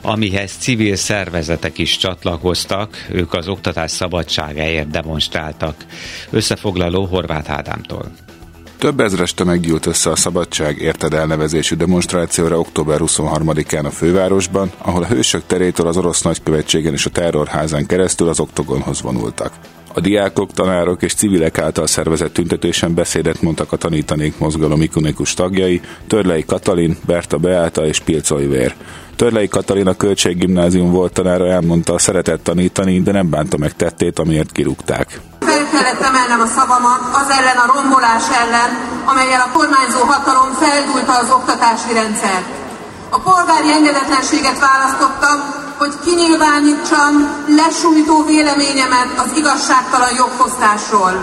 amihez civil szervezetek is csatlakoztak, ők az oktatás szabadságáért demonstráltak. Összefoglaló Horváth Ádámtól. Több ezres tömeg gyűlt össze a Szabadság érted elnevezésű demonstrációra október 23-án a fővárosban, ahol a Hősök terétől az orosz nagykövetségen és a terrorházán keresztül az oktogonhoz vonultak. A diákok, tanárok és civilek által szervezett tüntetésen beszédet mondtak a tanítanék mozgalom ikonikus tagjai, Törlei Katalin, Berta Beáta és Pilc Olivér. Törlei Katalin a Költséggimnázium volt tanára elmondta, szeretett tanítani, de nem bánta meg tettét, amiért kirúgták kellett emelnem a szavamat az ellen a rombolás ellen, amelyel a kormányzó hatalom feldúlta az oktatási rendszert. A polgári engedetlenséget választottam, hogy kinyilvánítsam lesújtó véleményemet az igazságtalan jogfosztásról.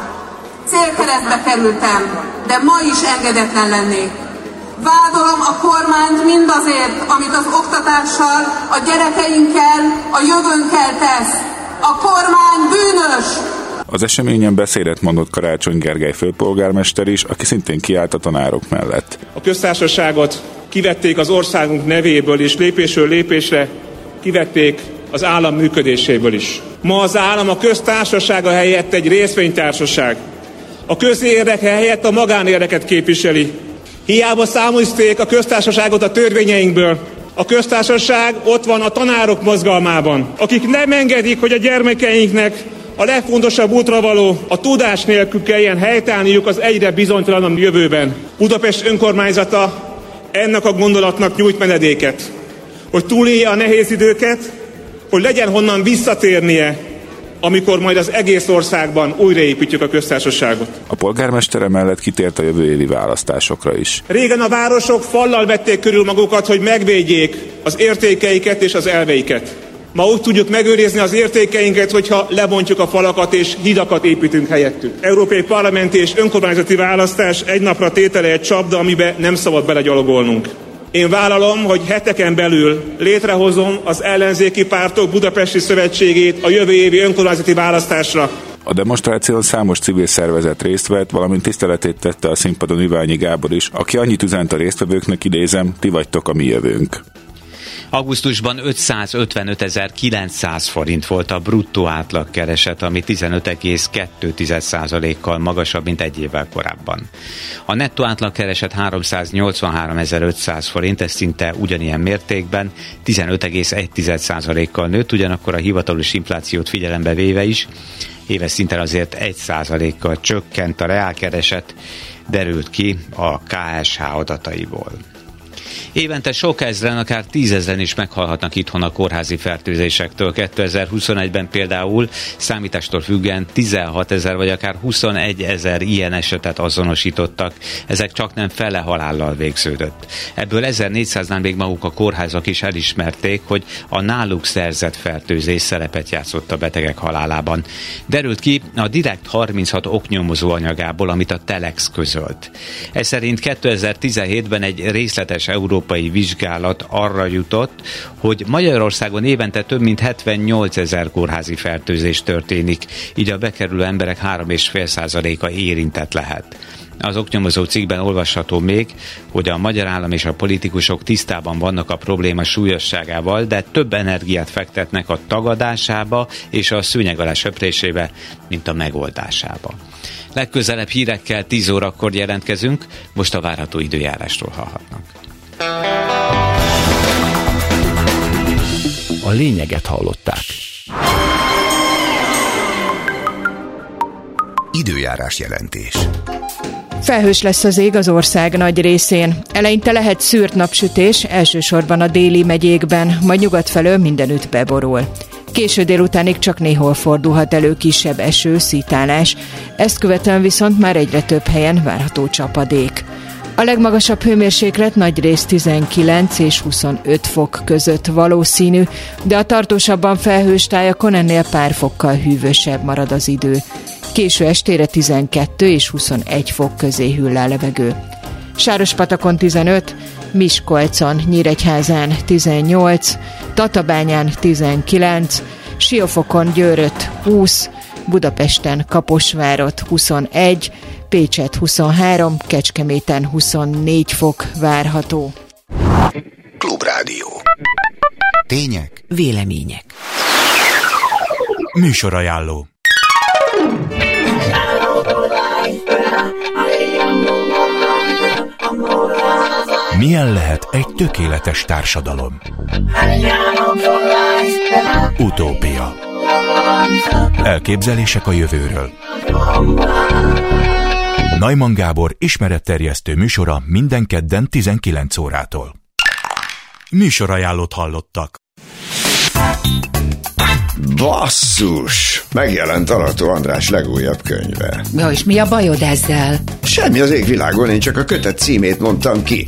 Célkeresztbe kerültem, de ma is engedetlen lennék. Vádolom a kormányt mindazért, amit az oktatással, a gyerekeinkkel, a jövőnkkel tesz. A kormány bűnös, az eseményen beszédet mondott Karácsony Gergely főpolgármester is, aki szintén kiállt a tanárok mellett. A köztársaságot kivették az országunk nevéből, és lépésről lépésre kivették az állam működéséből is. Ma az állam a köztársasága helyett egy részvénytársaság. A közérdek helyett a magánérdeket képviseli. Hiába számozték a köztársaságot a törvényeinkből, a köztársaság ott van a tanárok mozgalmában, akik nem engedik, hogy a gyermekeinknek a legfontosabb útra való a tudás nélkül kelljen helytállniuk az egyre bizonytalanabb jövőben. Budapest önkormányzata ennek a gondolatnak nyújt menedéket, hogy túlélje a nehéz időket, hogy legyen honnan visszatérnie amikor majd az egész országban újraépítjük a köztársaságot. A polgármestere mellett kitért a jövő évi választásokra is. Régen a városok fallal vették körül magukat, hogy megvédjék az értékeiket és az elveiket. Ma úgy tudjuk megőrizni az értékeinket, hogyha lebontjuk a falakat és hidakat építünk helyettük. Európai parlamenti és önkormányzati választás egy napra tétele egy csapda, amibe nem szabad belegyalogolnunk. Én vállalom, hogy heteken belül létrehozom az ellenzéki pártok Budapesti Szövetségét a jövő évi önkormányzati választásra. A demonstráción számos civil szervezet részt vett, valamint tiszteletét tette a színpadon Iványi Gábor is, aki annyit üzent a résztvevőknek, idézem, ti vagytok a mi jövőnk. Augusztusban 555.900 forint volt a bruttó átlagkereset, ami 15,2%-kal magasabb, mint egy évvel korábban. A nettó átlagkereset 383.500 forint, ez szinte ugyanilyen mértékben, 15,1%-kal nőtt, ugyanakkor a hivatalos inflációt figyelembe véve is, éves szinten azért 1%-kal csökkent a reálkereset, derült ki a KSH adataiból. Évente sok ezren, akár tízezren is meghalhatnak itthon a kórházi fertőzésektől. 2021-ben például számítástól függően 16 ezer vagy akár 21 ezer ilyen esetet azonosítottak. Ezek csak nem fele halállal végződött. Ebből 1400-nál még maguk a kórházak is elismerték, hogy a náluk szerzett fertőzés szerepet játszott a betegek halálában. Derült ki a Direkt 36 oknyomozó anyagából, amit a Telex közölt. Ez szerint 2017-ben egy részletes Európa európai vizsgálat arra jutott, hogy Magyarországon évente több mint 78 ezer kórházi fertőzés történik, így a bekerülő emberek 3,5%-a érintett lehet. Az oknyomozó cikkben olvasható még, hogy a magyar állam és a politikusok tisztában vannak a probléma súlyosságával, de több energiát fektetnek a tagadásába és a szőnyeg alá söprésébe, mint a megoldásába. Legközelebb hírekkel 10 órakor jelentkezünk, most a várható időjárásról hallhatnak. A lényeget hallották. Időjárás jelentés. Felhős lesz az ég az ország nagy részén. Eleinte lehet szűrt napsütés, elsősorban a déli megyékben, majd nyugat felől mindenütt beborul. Késő délutánig csak néhol fordulhat elő kisebb eső, szítálás, ezt követően viszont már egyre több helyen várható csapadék. A legmagasabb hőmérséklet nagy rész 19 és 25 fok között valószínű, de a tartósabban felhős tájakon ennél pár fokkal hűvösebb marad az idő. Késő estére 12 és 21 fok közé hűl a levegő. Sárospatakon 15, Miskolcon, Nyíregyházán 18, Tatabányán 19, Siófokon Győröt 20, Budapesten Kaposvárot 21, Pécset 23, Kecskeméten 24 fok várható. Klubrádió. Tények. Vélemények. Műsorajánló. Milyen lehet egy tökéletes társadalom? Utópia. Elképzelések a jövőről. Najman Gábor ismeretterjesztő műsora minden kedden 19 órától. Műsorajánlót hallottak. Basszus! Megjelent Alató András legújabb könyve. Ja, és mi a bajod ezzel? Semmi az égvilágon, én csak a kötet címét mondtam ki.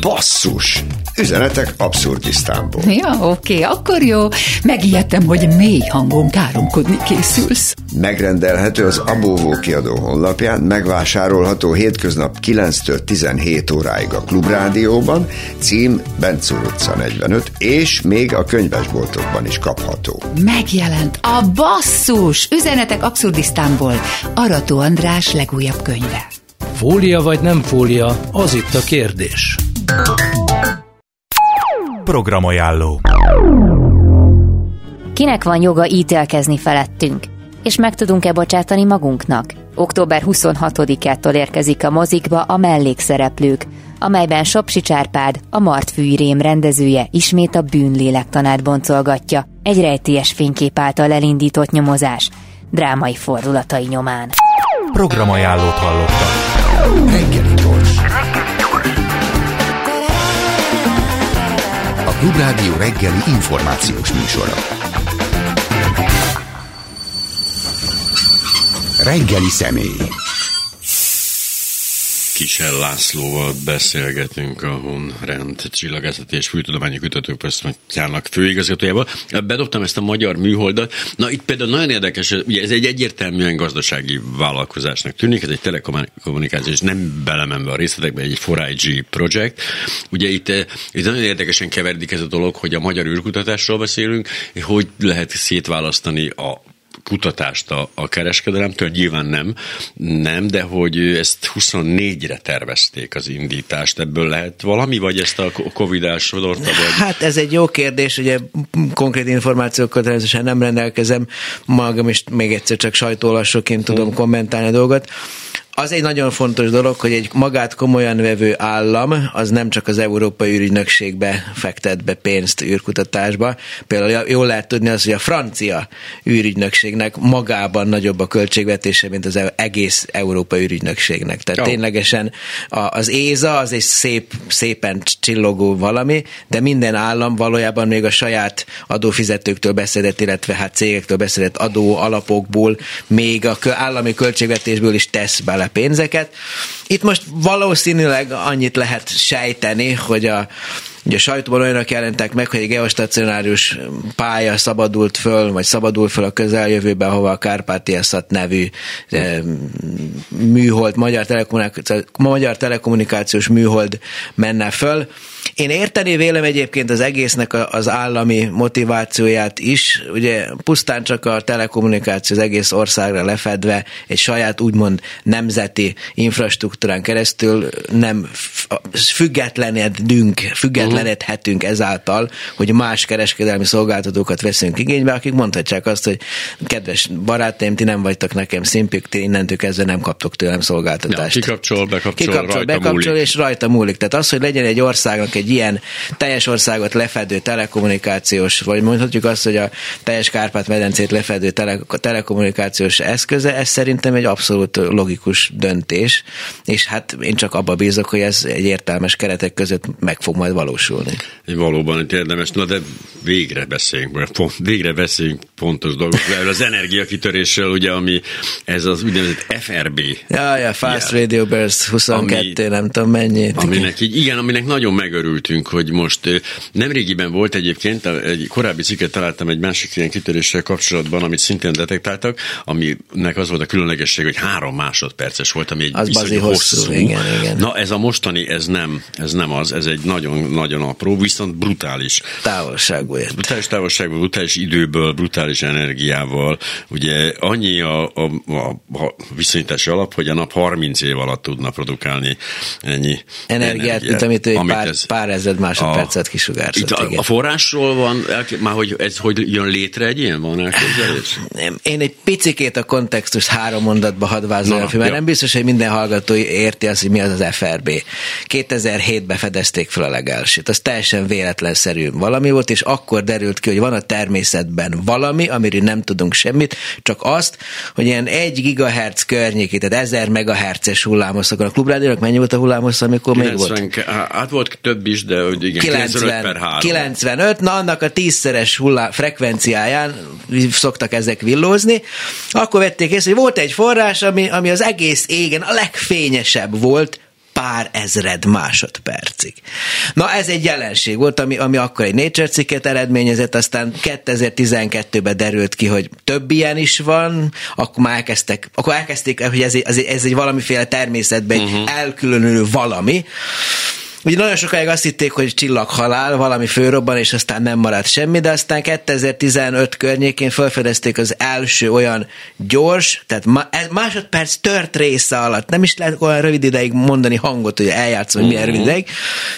Basszus! Üzenetek abszurdisztánból. Ja, oké, akkor jó. Megijedtem, hogy mély hangon káromkodni készülsz. Megrendelhető az Abóvó kiadó honlapján, megvásárolható hétköznap 9-től 17 óráig a Klubrádióban, cím Bencúr utca 45, és még a könyvesboltokban is kapható. Megjelent a basszus! Üzenetek abszurdisztánból. Arató András legújabb könyve. Fólia vagy nem fólia, az itt a kérdés. Programajánló. Kinek van joga ítélkezni felettünk? És meg tudunk-e bocsátani magunknak? Október 26-ától érkezik a mozikba a mellékszereplők, amelyben Sopsi Csárpád, a Martfűrém rendezője ismét a bűnlélektanát boncolgatja, egy rejtélyes fénykép által elindított nyomozás, drámai fordulatai nyomán. Programajánlót hallottak. Reggeli gyors. A Klubrádió reggeli információs műsora. Reggeli személy. Kisel Lászlóval beszélgetünk a Honrend Csillagászati és Fűtudományi Központjának főigazgatójával. Bedobtam ezt a magyar műholdat. Na itt például nagyon érdekes, ugye ez egy egyértelműen gazdasági vállalkozásnak tűnik, ez egy telekommunikációs, nem belemenve a részletekbe, egy 4IG projekt. Ugye itt, eh, itt nagyon érdekesen keveredik ez a dolog, hogy a magyar űrkutatásról beszélünk, hogy lehet szétválasztani a kutatást a, a kereskedelemtől, nyilván nem, nem, de hogy ezt 24-re tervezték az indítást, ebből lehet valami, vagy ezt a Covid elsodorta? Vagy? Hát ez egy jó kérdés, ugye konkrét információkkal természetesen nem rendelkezem, magam is még egyszer csak sajtóolvasóként tudom hmm. kommentálni a dolgot az egy nagyon fontos dolog, hogy egy magát komolyan vevő állam, az nem csak az Európai űrügynökségbe fektet be pénzt űrkutatásba. Például jól lehet tudni az, hogy a francia űrügynökségnek magában nagyobb a költségvetése, mint az egész Európai űrügynökségnek. Tehát Jó. ténylegesen az ÉZA az egy szép, szépen csillogó valami, de minden állam valójában még a saját adófizetőktől beszedett, illetve hát cégektől beszedett adó alapokból, még a állami költségvetésből is tesz bele bele pénzeket. Itt most valószínűleg annyit lehet sejteni, hogy a Ugye a sajtóban olyanok jelentek meg, hogy egy geostacionárius pálya szabadult föl, vagy szabadul föl a közeljövőben, ahova a Kárpátiaszat nevű e, műhold, magyar telekommunikációs műhold menne föl. Én érteni vélem egyébként az egésznek az állami motivációját is, ugye pusztán csak a telekommunikáció az egész országra lefedve egy saját úgymond nemzeti infrastruktúrán keresztül nem függetlenedünk, függetlenedhetünk ezáltal, hogy más kereskedelmi szolgáltatókat veszünk igénybe, akik mondhatják azt, hogy kedves barátaim, ti nem vagytok nekem szimpik, ti innentől kezdve nem kaptok tőlem szolgáltatást. Ja, kikapcsol, bekapcsol, kikapcsol, rajta bekapcsol múlik. és rajta múlik. Tehát az, hogy legyen egy országnak egy ilyen teljes országot lefedő telekommunikációs, vagy mondhatjuk azt, hogy a teljes Kárpát-medencét lefedő tele, telekommunikációs eszköze, ez szerintem egy abszolút logikus döntés, és hát én csak abba bízok, hogy ez egy értelmes keretek között meg fog majd valósulni. Valóban itt érdemes, na de végre beszéljünk, mert pont, végre beszéljünk pontos dolgokról. Az energiakitörésről, ugye, ami ez az úgynevezett FRB. Ja, ja, Fast jel, Radio Burst 22, ami, nem tudom mennyit. Aminek így, igen, aminek nagyon megörültünk, hogy most nemrégiben volt egyébként, egy korábbi cikket találtam egy másik ilyen kitöréssel kapcsolatban, amit szintén detektáltak, aminek az volt a különlegesség, hogy három másodperces volt, ami egy az viszonylag hosszú. hosszú. Igen, igen. Na ez a mostani, ez nem, ez nem az, ez egy nagyon-nagyon apró, viszont brutális. Távolságból ért. Brutális távolságból, brutális időből, brutális energiával. Ugye annyi a, a, a, a viszonyítási alap, hogy a nap 30 év alatt tudna produkálni ennyi energiát, energiát mint amit ő amit pár, ez, pár ezred másodpercet kisugárzott. Itt a, a forrásról van, már hogy ez hogy jön létre egy ilyen, van elképzelés? Én egy picikét a kontextus három mondatba hadd vázoljam mert ja. nem biztos, hogy minden hallgató érti azt, hogy mi az az FRB. 2007-ben fedezték fel a legelsőt, az teljesen véletlenszerű valami volt, és akkor derült ki, hogy van a természetben valami, amiről nem tudunk semmit, csak azt, hogy ilyen 1 gigahertz környéki, tehát 1000 megahertzes hullámoszakon. A klubrádiónak mennyi volt a hullámos, amikor 90, még volt? Hát volt több is, de hogy igen, 90, per 3. 95, na annak a tízszeres hullá, frekvenciáján szoktak ezek villózni, akkor vették észre, hogy volt egy forrás, ami, ami az egész égen a legfényesebb volt, pár ezred másodpercig. Na ez egy jelenség volt, ami, ami akkor egy Nature cikket eredményezett, aztán 2012-ben derült ki, hogy több ilyen is van, akkor már elkezdtek, akkor elkezdték, hogy ez, ez, ez egy valamiféle természetben uh-huh. egy elkülönülő valami, Ugye nagyon sokáig azt hitték, hogy csillaghalál, valami főrobban, és aztán nem maradt semmi, de aztán 2015 környékén felfedezték az első olyan gyors, tehát másodperc tört része alatt, nem is lehet olyan rövid ideig mondani hangot, hogy eljátszom, hogy milyen rövid mhm. ideig,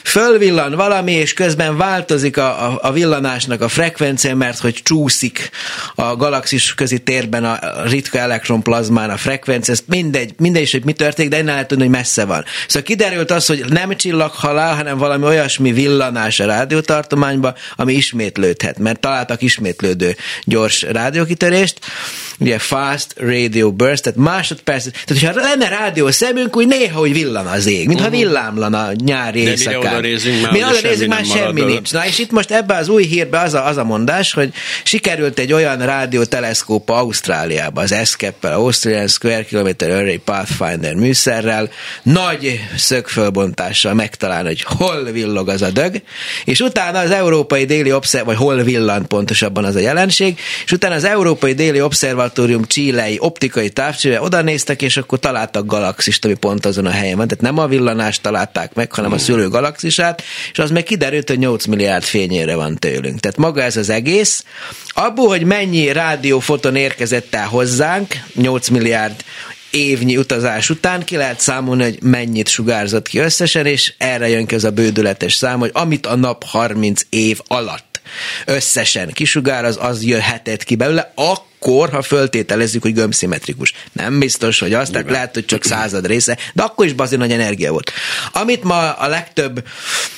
fölvillan valami, és közben változik a, a, a villanásnak a frekvencia, mert hogy csúszik a galaxis közi térben a ritka elektronplazmán a frekvencia, ez mindegy, mindegy is, hogy mi történik, de innen lehet tudni, hogy messze van. Szóval kiderült az, hogy nem csillaghalál, hanem valami olyasmi villanás a rádiótartományba, ami ismétlődhet, mert találtak ismétlődő gyors rádiókitörést, ugye fast radio burst, tehát másodperc, tehát hogyha lenne rádió szemünk, úgy néha úgy villan az ég, mintha uh-huh. villámlana nyári éjszakán. De oda nézünk, már, mi oda nézünk, már semmi marad nincs. Na és itt most ebbe az új hírbe az a, az a mondás, hogy sikerült egy olyan rádióteleszkóp Ausztráliába, az ESCAP-el, Australian Square Kilometer Array Pathfinder műszerrel, nagy szögfölbontással megtalálni, hogy hol villog az a dög, és utána az Európai Déli Obszerv, vagy hol villan pontosabban az a jelenség, és utána az Európai Déli Obszervatórium csílei optikai távcsőre oda néztek, és akkor találtak galaxist, ami pont azon a helyen van. Tehát nem a villanást találták meg, hanem a szülő galaxisát, és az meg kiderült, hogy 8 milliárd fényére van tőlünk. Tehát maga ez az egész, abból, hogy mennyi rádiófoton érkezett el hozzánk, 8 milliárd évnyi utazás után ki lehet számolni, hogy mennyit sugárzott ki összesen, és erre jön ki az a bődületes szám, hogy amit a nap 30 év alatt összesen kisugár, az az jöhetett ki belőle, akkor, ha föltételezzük, hogy gömbszimmetrikus. Nem biztos, hogy az, tehát lehet, hogy csak század része, de akkor is bazin nagy energia volt. Amit ma a legtöbb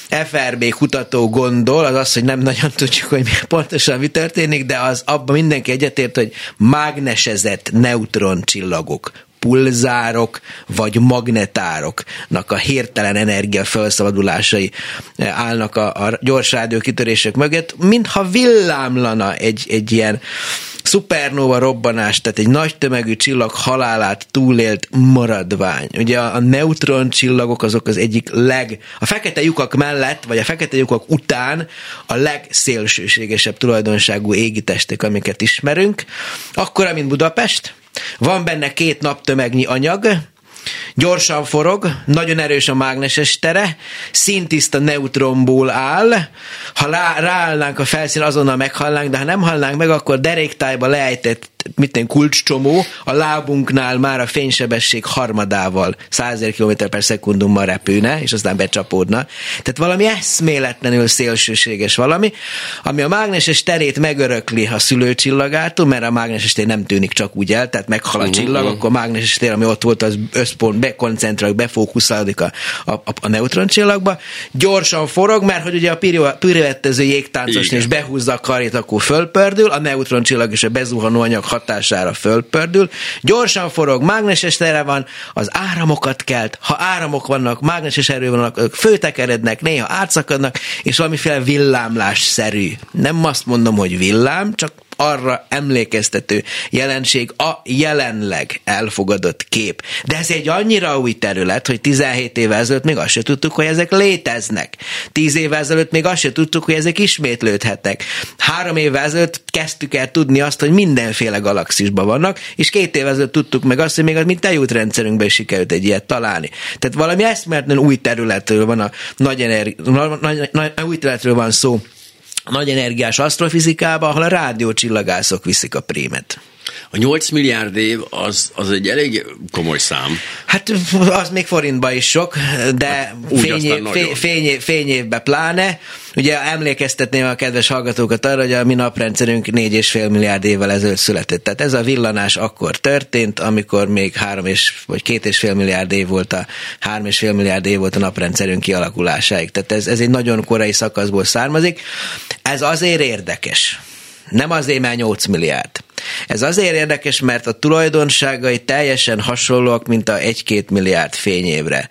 FRB kutató gondol, az az, hogy nem nagyon tudjuk, hogy pontosan mi történik, de az abban mindenki egyetért, hogy mágnesezett neutroncsillagok pulzárok vagy magnetároknak a hirtelen energia felszabadulásai eh, állnak a, a gyors rádiókitörések mögött, mintha villámlana egy, egy ilyen szupernova robbanás, tehát egy nagy tömegű csillag halálát túlélt maradvány. Ugye a, a neutron csillagok azok az egyik leg, a fekete lyukak mellett, vagy a fekete lyukak után a legszélsőségesebb tulajdonságú égitestek, amiket ismerünk. Akkor, mint Budapest, van benne két naptömegnyi anyag, gyorsan forog, nagyon erős a mágneses tere, szintiszta neutronból áll, ha rá, ráállnánk a felszín, azonnal meghallnánk, de ha nem hallnánk meg, akkor deréktájba leejtett minden kulcscsomó a lábunknál már a fénysebesség harmadával 100 km per szekundummal repülne, és aztán becsapódna. Tehát valami eszméletlenül szélsőséges valami, ami a mágneses terét megörökli a szülőcsillagától, mert a mágneses tér nem tűnik csak úgy el, tehát meghal a uh-huh. csillag, uh-huh. akkor a mágneses tér, ami ott volt, az összpont bekoncentrál, befókuszálódik a, a, a, a neutroncsillagba. Gyorsan forog, mert hogy ugye a piruettező jégtáncos és behúzza a karét, akkor fölpördül, a neutroncsillag és a bezuhanó anyag hatására fölpördül, gyorsan forog, mágneses tere van, az áramokat kelt, ha áramok vannak, mágneses erő vannak, ők főtekerednek, néha átszakadnak, és valamiféle villámlásszerű. Nem azt mondom, hogy villám, csak arra emlékeztető jelenség a jelenleg elfogadott kép. De ez egy annyira új terület, hogy 17 évvel ezelőtt még azt se tudtuk, hogy ezek léteznek. 10 évvel ezelőtt még azt se tudtuk, hogy ezek ismétlődhetnek. Három évvel ezelőtt kezdtük el tudni azt, hogy mindenféle galaxisban vannak, és két évvel ezelőtt tudtuk meg azt, hogy még a mi tejútrendszerünkben is sikerült egy ilyet találni. Tehát valami eszméletlen új területről van a nagy, energi- nagy, nagy, nagy, új területről van szó nagy energiás asztrofizikába, ahol a rádiócsillagászok viszik a prémet. A 8 milliárd év az, az egy elég komoly szám. Hát az még forintba is sok, de hát, fényév, fény, fényévbe pláne. Ugye emlékeztetném a kedves hallgatókat arra, hogy a mi naprendszerünk 4,5 milliárd évvel ezelőtt született. Tehát ez a villanás akkor történt, amikor még 3 és, vagy 2,5 milliárd év volt a 3,5 milliárd év volt a naprendszerünk kialakulásáig. Tehát ez, ez egy nagyon korai szakaszból származik. Ez azért érdekes. Nem azért, mert 8 milliárd ez azért érdekes, mert a tulajdonságai teljesen hasonlóak, mint a 1-2 milliárd fényévre.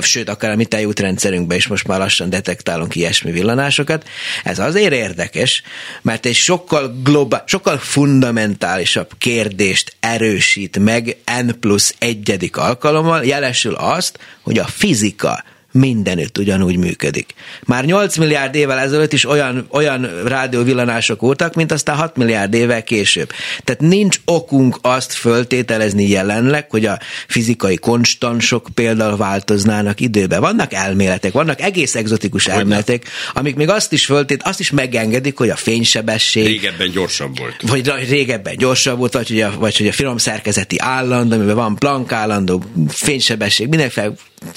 Sőt, akár a mi tejútrendszerünkben is most már lassan detektálunk ilyesmi villanásokat. Ez azért érdekes, mert egy sokkal globál, sokkal fundamentálisabb kérdést erősít meg N plusz egyedik alkalommal, jelesül azt, hogy a fizika mindenütt ugyanúgy működik. Már 8 milliárd évvel ezelőtt is olyan, olyan rádióvillanások voltak, mint aztán 6 milliárd évvel később. Tehát nincs okunk azt föltételezni jelenleg, hogy a fizikai konstansok például változnának időben. Vannak elméletek, vannak egész egzotikus elméletek, amik még azt is föltét, azt is megengedik, hogy a fénysebesség. Régebben gyorsabb volt. Vagy régebben gyorsabb volt, vagy hogy a, vagy hogy a finomszerkezeti állandó, amiben van Planck állandó, fénysebesség, mindenféle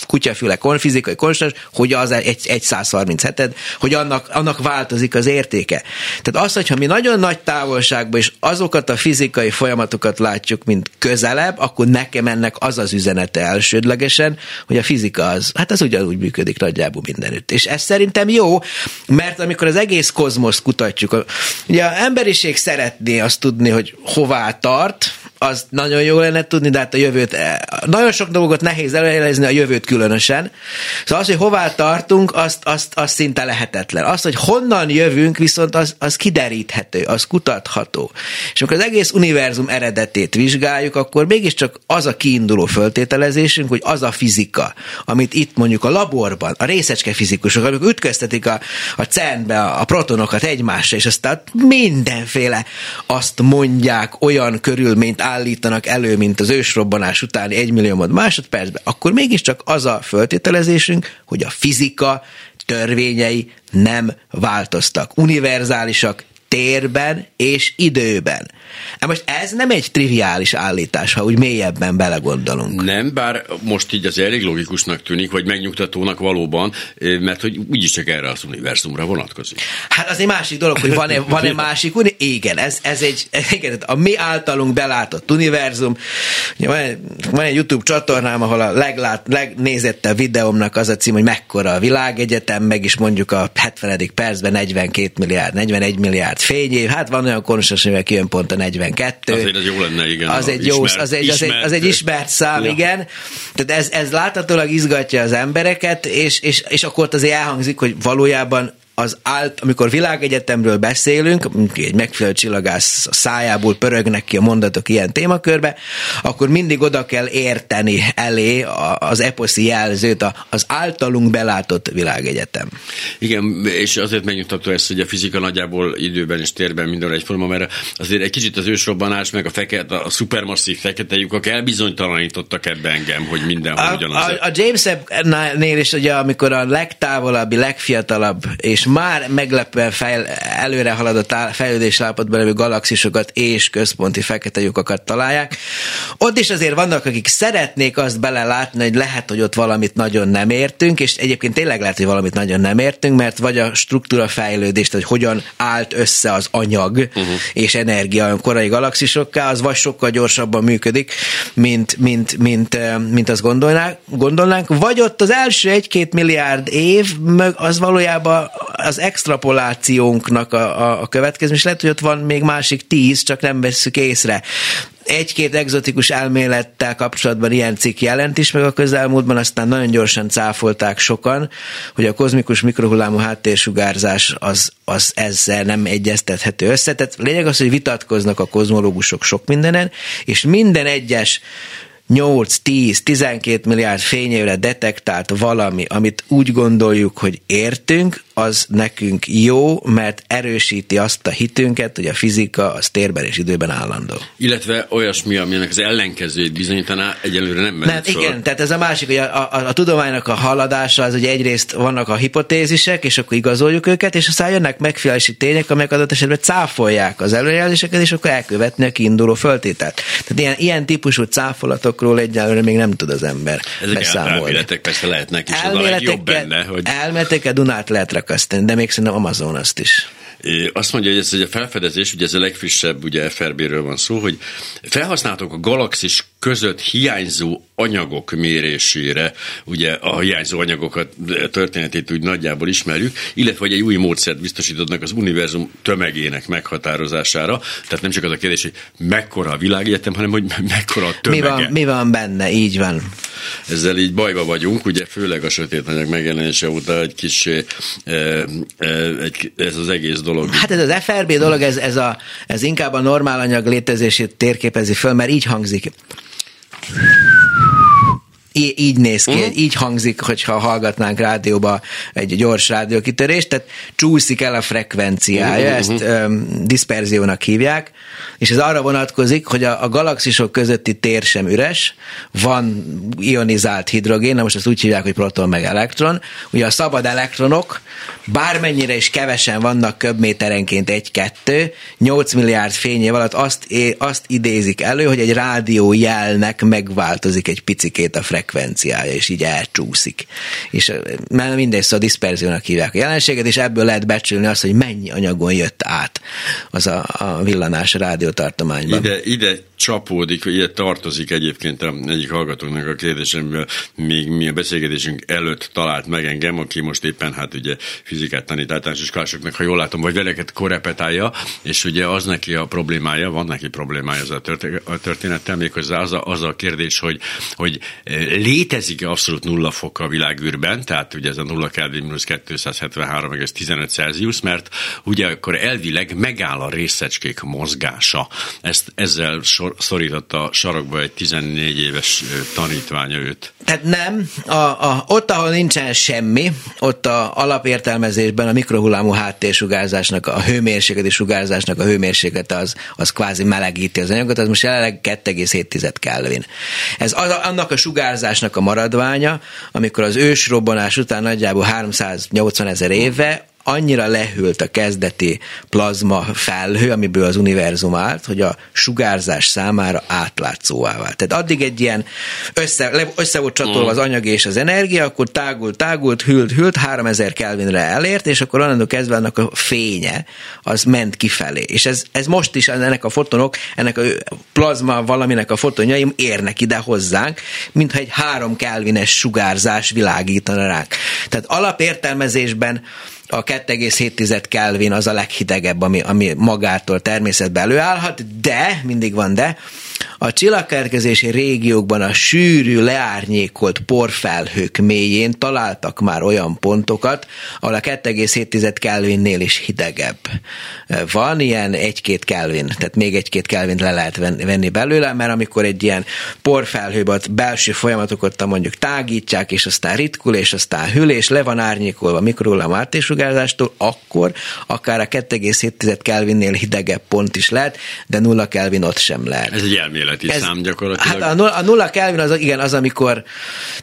kutyafüle konfizikai konstans, hogy az egy, egy 137 hogy annak, annak változik az értéke. Tehát az, hogyha mi nagyon nagy távolságban és azokat a fizikai folyamatokat látjuk, mint közelebb, akkor nekem ennek az az üzenete elsődlegesen, hogy a fizika az, hát az ugyanúgy működik nagyjából mindenütt. És ez szerintem jó, mert amikor az egész kozmoszt kutatjuk, ugye az emberiség szeretné azt tudni, hogy hová tart, az nagyon jó lenne tudni, de hát a jövőt, eh, nagyon sok dolgot nehéz előjelezni, a jövőt különösen. Szóval az, hogy hová tartunk, azt, azt, azt szinte lehetetlen. Az, hogy honnan jövünk, viszont az, az kideríthető, az kutatható. És amikor az egész univerzum eredetét vizsgáljuk, akkor mégiscsak az a kiinduló föltételezésünk, hogy az a fizika, amit itt mondjuk a laborban, a részecske fizikusok, amik ütköztetik a, a CERN-be a protonokat egymásra, és aztán mindenféle azt mondják olyan körülményt állítanak elő, mint az ősrobbanás utáni egymilliómod másodpercben, akkor mégiscsak az a föltételezésünk, hogy a fizika törvényei nem változtak. Univerzálisak, térben és időben. Hát most ez nem egy triviális állítás, ha úgy mélyebben belegondolunk. Nem, bár most így az elég logikusnak tűnik, vagy megnyugtatónak valóban, mert hogy úgyis csak erre az univerzumra vonatkozik. Hát az egy másik dolog, hogy van-e, [LAUGHS] van-e másik uni- Igen, ez, ez egy, igen, a mi általunk belátott univerzum. Van egy YouTube csatornám, ahol a leglát, legnézettebb videómnak az a cím, hogy mekkora a világegyetem, meg is mondjuk a 70. percben 42 milliárd, 41 milliárd fényév, hát van olyan konusas, hogy kijön pont a 42. Azért az jó lenne, igen. Az egy, jó, ismert, az, egy, az, egy, az egy ismert szám, ja. igen. Tehát ez, ez láthatólag izgatja az embereket, és, és, és akkor ott azért elhangzik, hogy valójában az állt, amikor világegyetemről beszélünk, egy megfelelő csillagász a szájából pörögnek ki a mondatok ilyen témakörbe, akkor mindig oda kell érteni elé az eposzi jelzőt, az általunk belátott világegyetem. Igen, és azért megnyugtató ezt, hogy a fizika nagyjából időben és térben minden egyforma, mert azért egy kicsit az ősrobbanás, meg a, fekete, a szupermasszív fekete lyukak elbizonytalanítottak ebbe engem, hogy mindenhol a, ugyanaz. A, a James Webb-nél is ugye, amikor a legtávolabbi, legfiatalabb és már meglepően fejl, előre haladott fejlődés állapotban levő galaxisokat és központi fekete lyukakat találják. Ott is azért vannak, akik szeretnék azt belelátni, hogy lehet, hogy ott valamit nagyon nem értünk, és egyébként tényleg lehet, hogy valamit nagyon nem értünk, mert vagy a struktúra fejlődést, hogy hogyan állt össze az anyag uh-huh. és energia a korai galaxisokká, az vagy sokkal gyorsabban működik, mint, mint, mint, mint azt gondolnánk, gondolnánk, vagy ott az első egy-két milliárd év, meg az valójában az extrapolációnknak a, a, a következmény, és lehet, hogy ott van még másik tíz, csak nem vesszük észre egy-két egzotikus elmélettel kapcsolatban ilyen cikk jelent is meg a közelmúltban, aztán nagyon gyorsan cáfolták sokan, hogy a kozmikus mikrohullámú háttérsugárzás az, az ezzel nem egyeztethető össze. Tehát lényeg az, hogy vitatkoznak a kozmológusok sok mindenen, és minden egyes 8, 10, 12 milliárd fényévre detektált valami, amit úgy gondoljuk, hogy értünk, az nekünk jó, mert erősíti azt a hitünket, hogy a fizika az térben és időben állandó. Illetve olyasmi, aminek az ellenkezőjét bizonyítaná, egyelőre nem nem, sor. Igen, tehát ez a másik, hogy a, a, a tudománynak a haladása az, hogy egyrészt vannak a hipotézisek, és akkor igazoljuk őket, és aztán jönnek megfelelési tények, amelyek adott esetben cáfolják az előrejelzéseket, és akkor elkövetni a kiinduló föltételt. Tehát ilyen, ilyen típusú cáfolatokról egyelőre még nem tud az ember Ezek beszámolni. Elméletek persze lehetnek, és az a legjobb benne, hogy... Elméleteket Dunát lehet rakasztani, de még szerintem Amazon azt is. Azt mondja, hogy ez egy a felfedezés, ugye ez a legfrissebb, ugye FRB-ről van szó, hogy felhasználtok a galaxis között hiányzó anyagok mérésére, ugye a hiányzó anyagokat történetét úgy nagyjából ismerjük, illetve hogy egy új módszert biztosítodnak az univerzum tömegének meghatározására. Tehát nem csak az a kérdés, hogy mekkora a világegyetem, hanem hogy mekkora a tömege. Mi van, mi van benne, így van. Ezzel így bajba vagyunk, ugye főleg a sötét anyag megjelenése óta egy kis, e, e, egy, ez az egész dolog. Hát ez az FRB dolog, ez, ez, a, ez inkább a normál anyag létezését térképezi föl, mert így hangzik Thank [LAUGHS] you. Így néz ki, uh-huh. így hangzik, hogyha hallgatnánk rádióba egy gyors rádiókitörést, tehát csúszik el a frekvenciája, uh-huh. ezt um, diszperziónak hívják, és ez arra vonatkozik, hogy a, a galaxisok közötti tér sem üres, van ionizált hidrogén, na most ezt úgy hívják, hogy proton meg elektron. Ugye a szabad elektronok, bármennyire is kevesen vannak köbméterenként egy-kettő, 8 milliárd fényév alatt azt, azt idézik elő, hogy egy rádiójelnek megváltozik egy picikét a frekvenciája, és így elcsúszik. És mert mindegy, szóval diszperziónak hívják a jelenséget, és ebből lehet becsülni azt, hogy mennyi anyagon jött át az a, a villanás a rádiótartományban. Ide, ide csapódik, ide tartozik egyébként a, egyik hallgatóknak a kérdésem, még mi a beszélgetésünk előtt talált meg engem, aki most éppen hát ugye fizikát tanít általános iskolásoknak, ha jól látom, vagy veleket korepetálja, és ugye az neki a problémája, van neki problémája a, történet, a történettel, méghozzá az a, az a kérdés, hogy, hogy létezik-e abszolút nulla fok a világűrben, tehát ugye ez a nulla Kelvin mínusz 273,15 Celsius, mert ugye akkor elvileg megáll a részecskék mozgása. Ezt ezzel sor, szorította sarokba egy 14 éves tanítványa őt. Tehát nem, a, a, ott, ahol nincsen semmi, ott a alapértelmezésben a mikrohullámú háttérsugárzásnak, a hőmérsékleti sugárzásnak a hőmérséklet az, az kvázi melegíti az anyagot, az most jelenleg 2,7 Kelvin. Ez az, annak a sugárzásnak a maradványa, amikor az ősrobbanás után nagyjából 380 ezer éve annyira lehűlt a kezdeti plazma felhő, amiből az univerzum állt, hogy a sugárzás számára átlátszóvá vált. Tehát addig egy ilyen össze, össze volt csatolva az anyag és az energia, akkor tágult, tágult, hűlt, hűlt, 3000 Kelvinre elért, és akkor onnantól kezdve annak a fénye az ment kifelé. És ez, ez most is ennek a fotonok, ennek a plazma valaminek a fotonjai érnek ide hozzánk, mintha egy három kelvines sugárzás világítana ránk. Tehát alapértelmezésben a 2,7 Kelvin az a leghidegebb, ami, ami magától természetben előállhat, de, mindig van de, a csillagkerkezési régiókban a sűrű, leárnyékolt porfelhők mélyén találtak már olyan pontokat, ahol a 2,7 Kelvinnél is hidegebb. Van ilyen 1-2 Kelvin, tehát még 1-2 Kelvin le lehet venni belőle, mert amikor egy ilyen porfelhőben belső folyamatokat mondjuk tágítják, és aztán ritkul, és aztán hűl, és le van árnyékolva mikrohullám átésugárzástól, akkor akár a 2,7 Kelvinnél hidegebb pont is lehet, de 0 Kelvin ott sem lehet. Ez egy elméleti ez, szám gyakorlatilag. Hát a nulla, a nulla Kelvin az, igen, az, amikor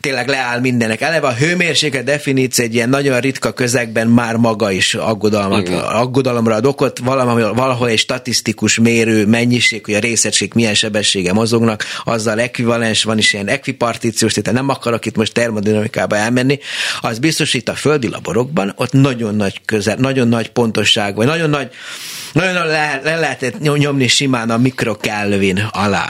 tényleg leáll mindenek. Eleve a hőmérséklet definíció egy ilyen nagyon ritka közegben már maga is aggodalmat, aggodalomra ad okot, valahol, valahol egy statisztikus mérő mennyiség, hogy a részegység milyen sebessége mozognak, azzal ekvivalens, van is ilyen ekvipartíciós, tehát nem akarok itt most termodinamikába elmenni, az biztosít a földi laborokban, ott nagyon nagy közel, nagyon nagy pontosság, vagy nagyon nagy nagyon le, le lehetett nyomni simán a mikrokelvin alá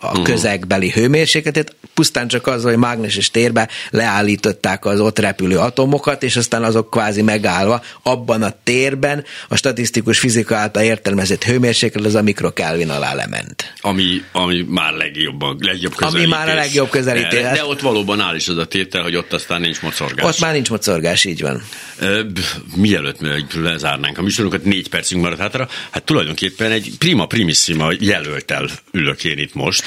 a uh-huh. közegbeli hőmérsékletet, pusztán csak az, hogy mágneses térbe leállították az ott repülő atomokat, és aztán azok kvázi megállva abban a térben a statisztikus fizika által értelmezett hőmérséklet az a mikrokelvin alá lement. Ami, ami már legjobban, legjobb közelítés. Ami már a legjobb közelítés. De, de ott valóban áll is az a tétel, hogy ott aztán nincs mocorgás. Ott már nincs mocorgás, így van. Mielőtt lezárnánk a műsorunkat, négy percünk maradt hátra, hát tulajdonképpen egy prima primissima jelöltel ülök én itt most.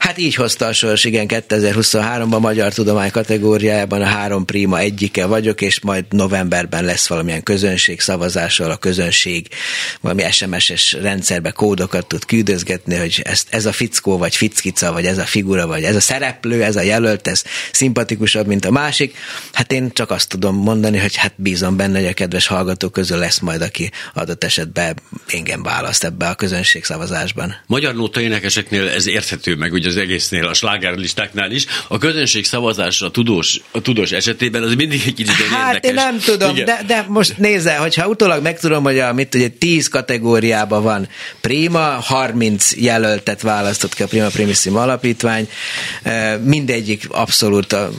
Hát így hozta a sors, igen, 2023-ban Magyar Tudomány kategóriájában a három prima egyike vagyok, és majd novemberben lesz valamilyen közönség szavazással, a közönség valami SMS-es rendszerbe kódokat tud küldözgetni, hogy ezt, ez a fickó, vagy fickica, vagy ez a figura, vagy ez a szereplő, ez a jelölt, ez szimpatikusabb, mint a másik. Hát én csak azt tudom mondani, hogy hát bízom benne, hogy a kedves hallgatók közül lesz majd, aki adott esetben engem választ ebbe a közönség szavazásban. Magyar nóta énekeseknél ez érthető meg, ugye az egésznél, a slágerlistáknál is. A közönség szavazásra a tudós, a tudós esetében az mindig egy kicsit hát érdekes. én nem tudom, de, de most nézze, hogyha utólag megtudom, hogy a, mit ugye 10 kategóriában van Prima, 30 jelöltet választott ki a Prima Primissima alapítvány, mindegyik abszolút a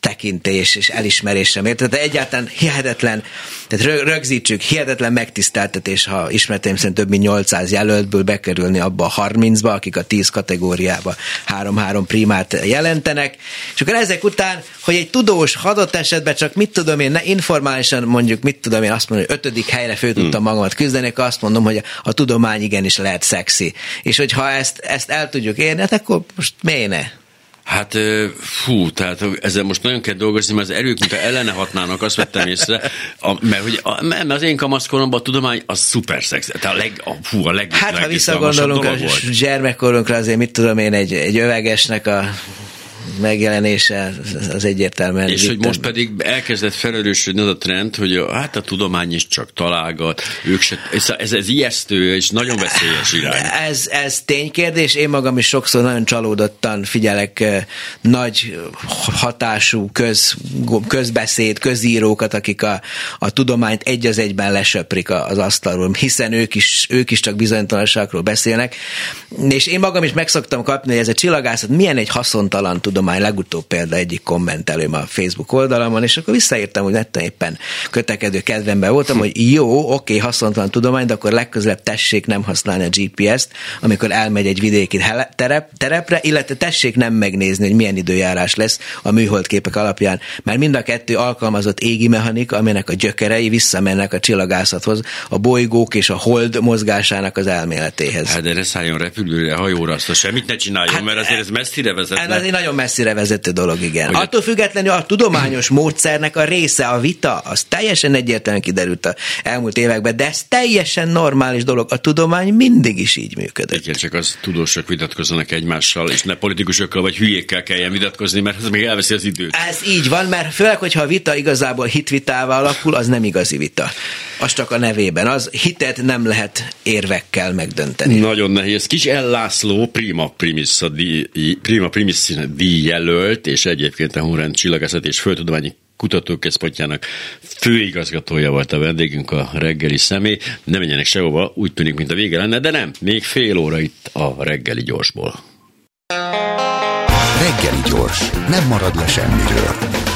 tekintés és elismerésre mért. Tehát egyáltalán hihetetlen, tehát rögzítsük, hihetetlen megtiszteltetés, ha ismerteim szerint több mint 800 jelöltből bekerülni abba a 30-ba, akik a 10 kategóriába három-három primát jelentenek, és akkor ezek után, hogy egy tudós adott esetben csak mit tudom én, ne, informálisan mondjuk, mit tudom én, azt mondom, hogy ötödik helyre fő tudtam hmm. magamat küzdeni, akkor azt mondom, hogy a, a tudomány igenis lehet szexi. És hogyha ezt, ezt el tudjuk érni, hát akkor most miért ne? Hát fú, tehát ezzel most nagyon kell dolgozni, mert az erők, mint ellene hatnának, azt vettem észre, a, mert, hogy a, mert az én kamaszkoromban a tudomány az szuper szex. Tehát a leg, a, fú, a leg, Hát ha visszagondolunk a gyermekkorunkra, azért mit tudom én, egy, egy övegesnek a megjelenése az egyértelműen. És hogy most pedig elkezdett felerősödni az a trend, hogy a, hát a tudomány is csak találgat, ők se, ez, ez ijesztő és nagyon veszélyes irány. Ez, ez ténykérdés, én magam is sokszor nagyon csalódottan figyelek nagy hatású köz, közbeszéd, közírókat, akik a, a tudományt egy az egyben lesöprik az asztalról, hiszen ők is, ők is csak bizonytalanságról beszélnek. És én magam is megszoktam kapni, hogy ez a csillagászat milyen egy haszontalan tudomány, legutóbb példa egyik kommentelőm a Facebook oldalamon, és akkor visszaírtam, hogy nettem éppen kötekedő kedvemben voltam, hogy jó, oké, haszontalan tudomány, de akkor legközelebb tessék nem használni a GPS-t, amikor elmegy egy vidéki terep, terepre, illetve tessék nem megnézni, hogy milyen időjárás lesz a műholdképek alapján, mert mind a kettő alkalmazott égi mechanika, aminek a gyökerei visszamennek a csillagászathoz, a bolygók és a hold mozgásának az elméletéhez. Hát de ne szálljon repülőre, hajóra, azt semmit ne csináljon, hát, mert azért ez messzire vezetne. Ez egy nagyon messzire vezető dolog, igen. Hogy Attól függetlenül a tudományos módszernek a része, a vita, az teljesen egyértelműen kiderült a elmúlt években, de ez teljesen normális dolog. A tudomány mindig is így működött. Igen, csak az tudósok vitatkozzanak egymással, és ne politikusokkal vagy hülyékkel kelljen vitatkozni, mert ez még elveszi az időt. Ez így van, mert főleg, hogyha a vita igazából hitvitával alakul, az nem igazi vita. Az csak a nevében. Az hitet nem lehet érvekkel megdönteni. Nagyon nehéz. Kis Ellászló, prima primis, prima primis díjjelölt, és egyébként a Hunrend Csillagászat és Földtudományi Kutatóközpontjának főigazgatója volt a vendégünk, a reggeli személy. Ne menjenek sehova, úgy tűnik, mint a vége lenne, de nem, még fél óra itt a reggeli gyorsból. Reggeli gyors, nem marad le semmiről.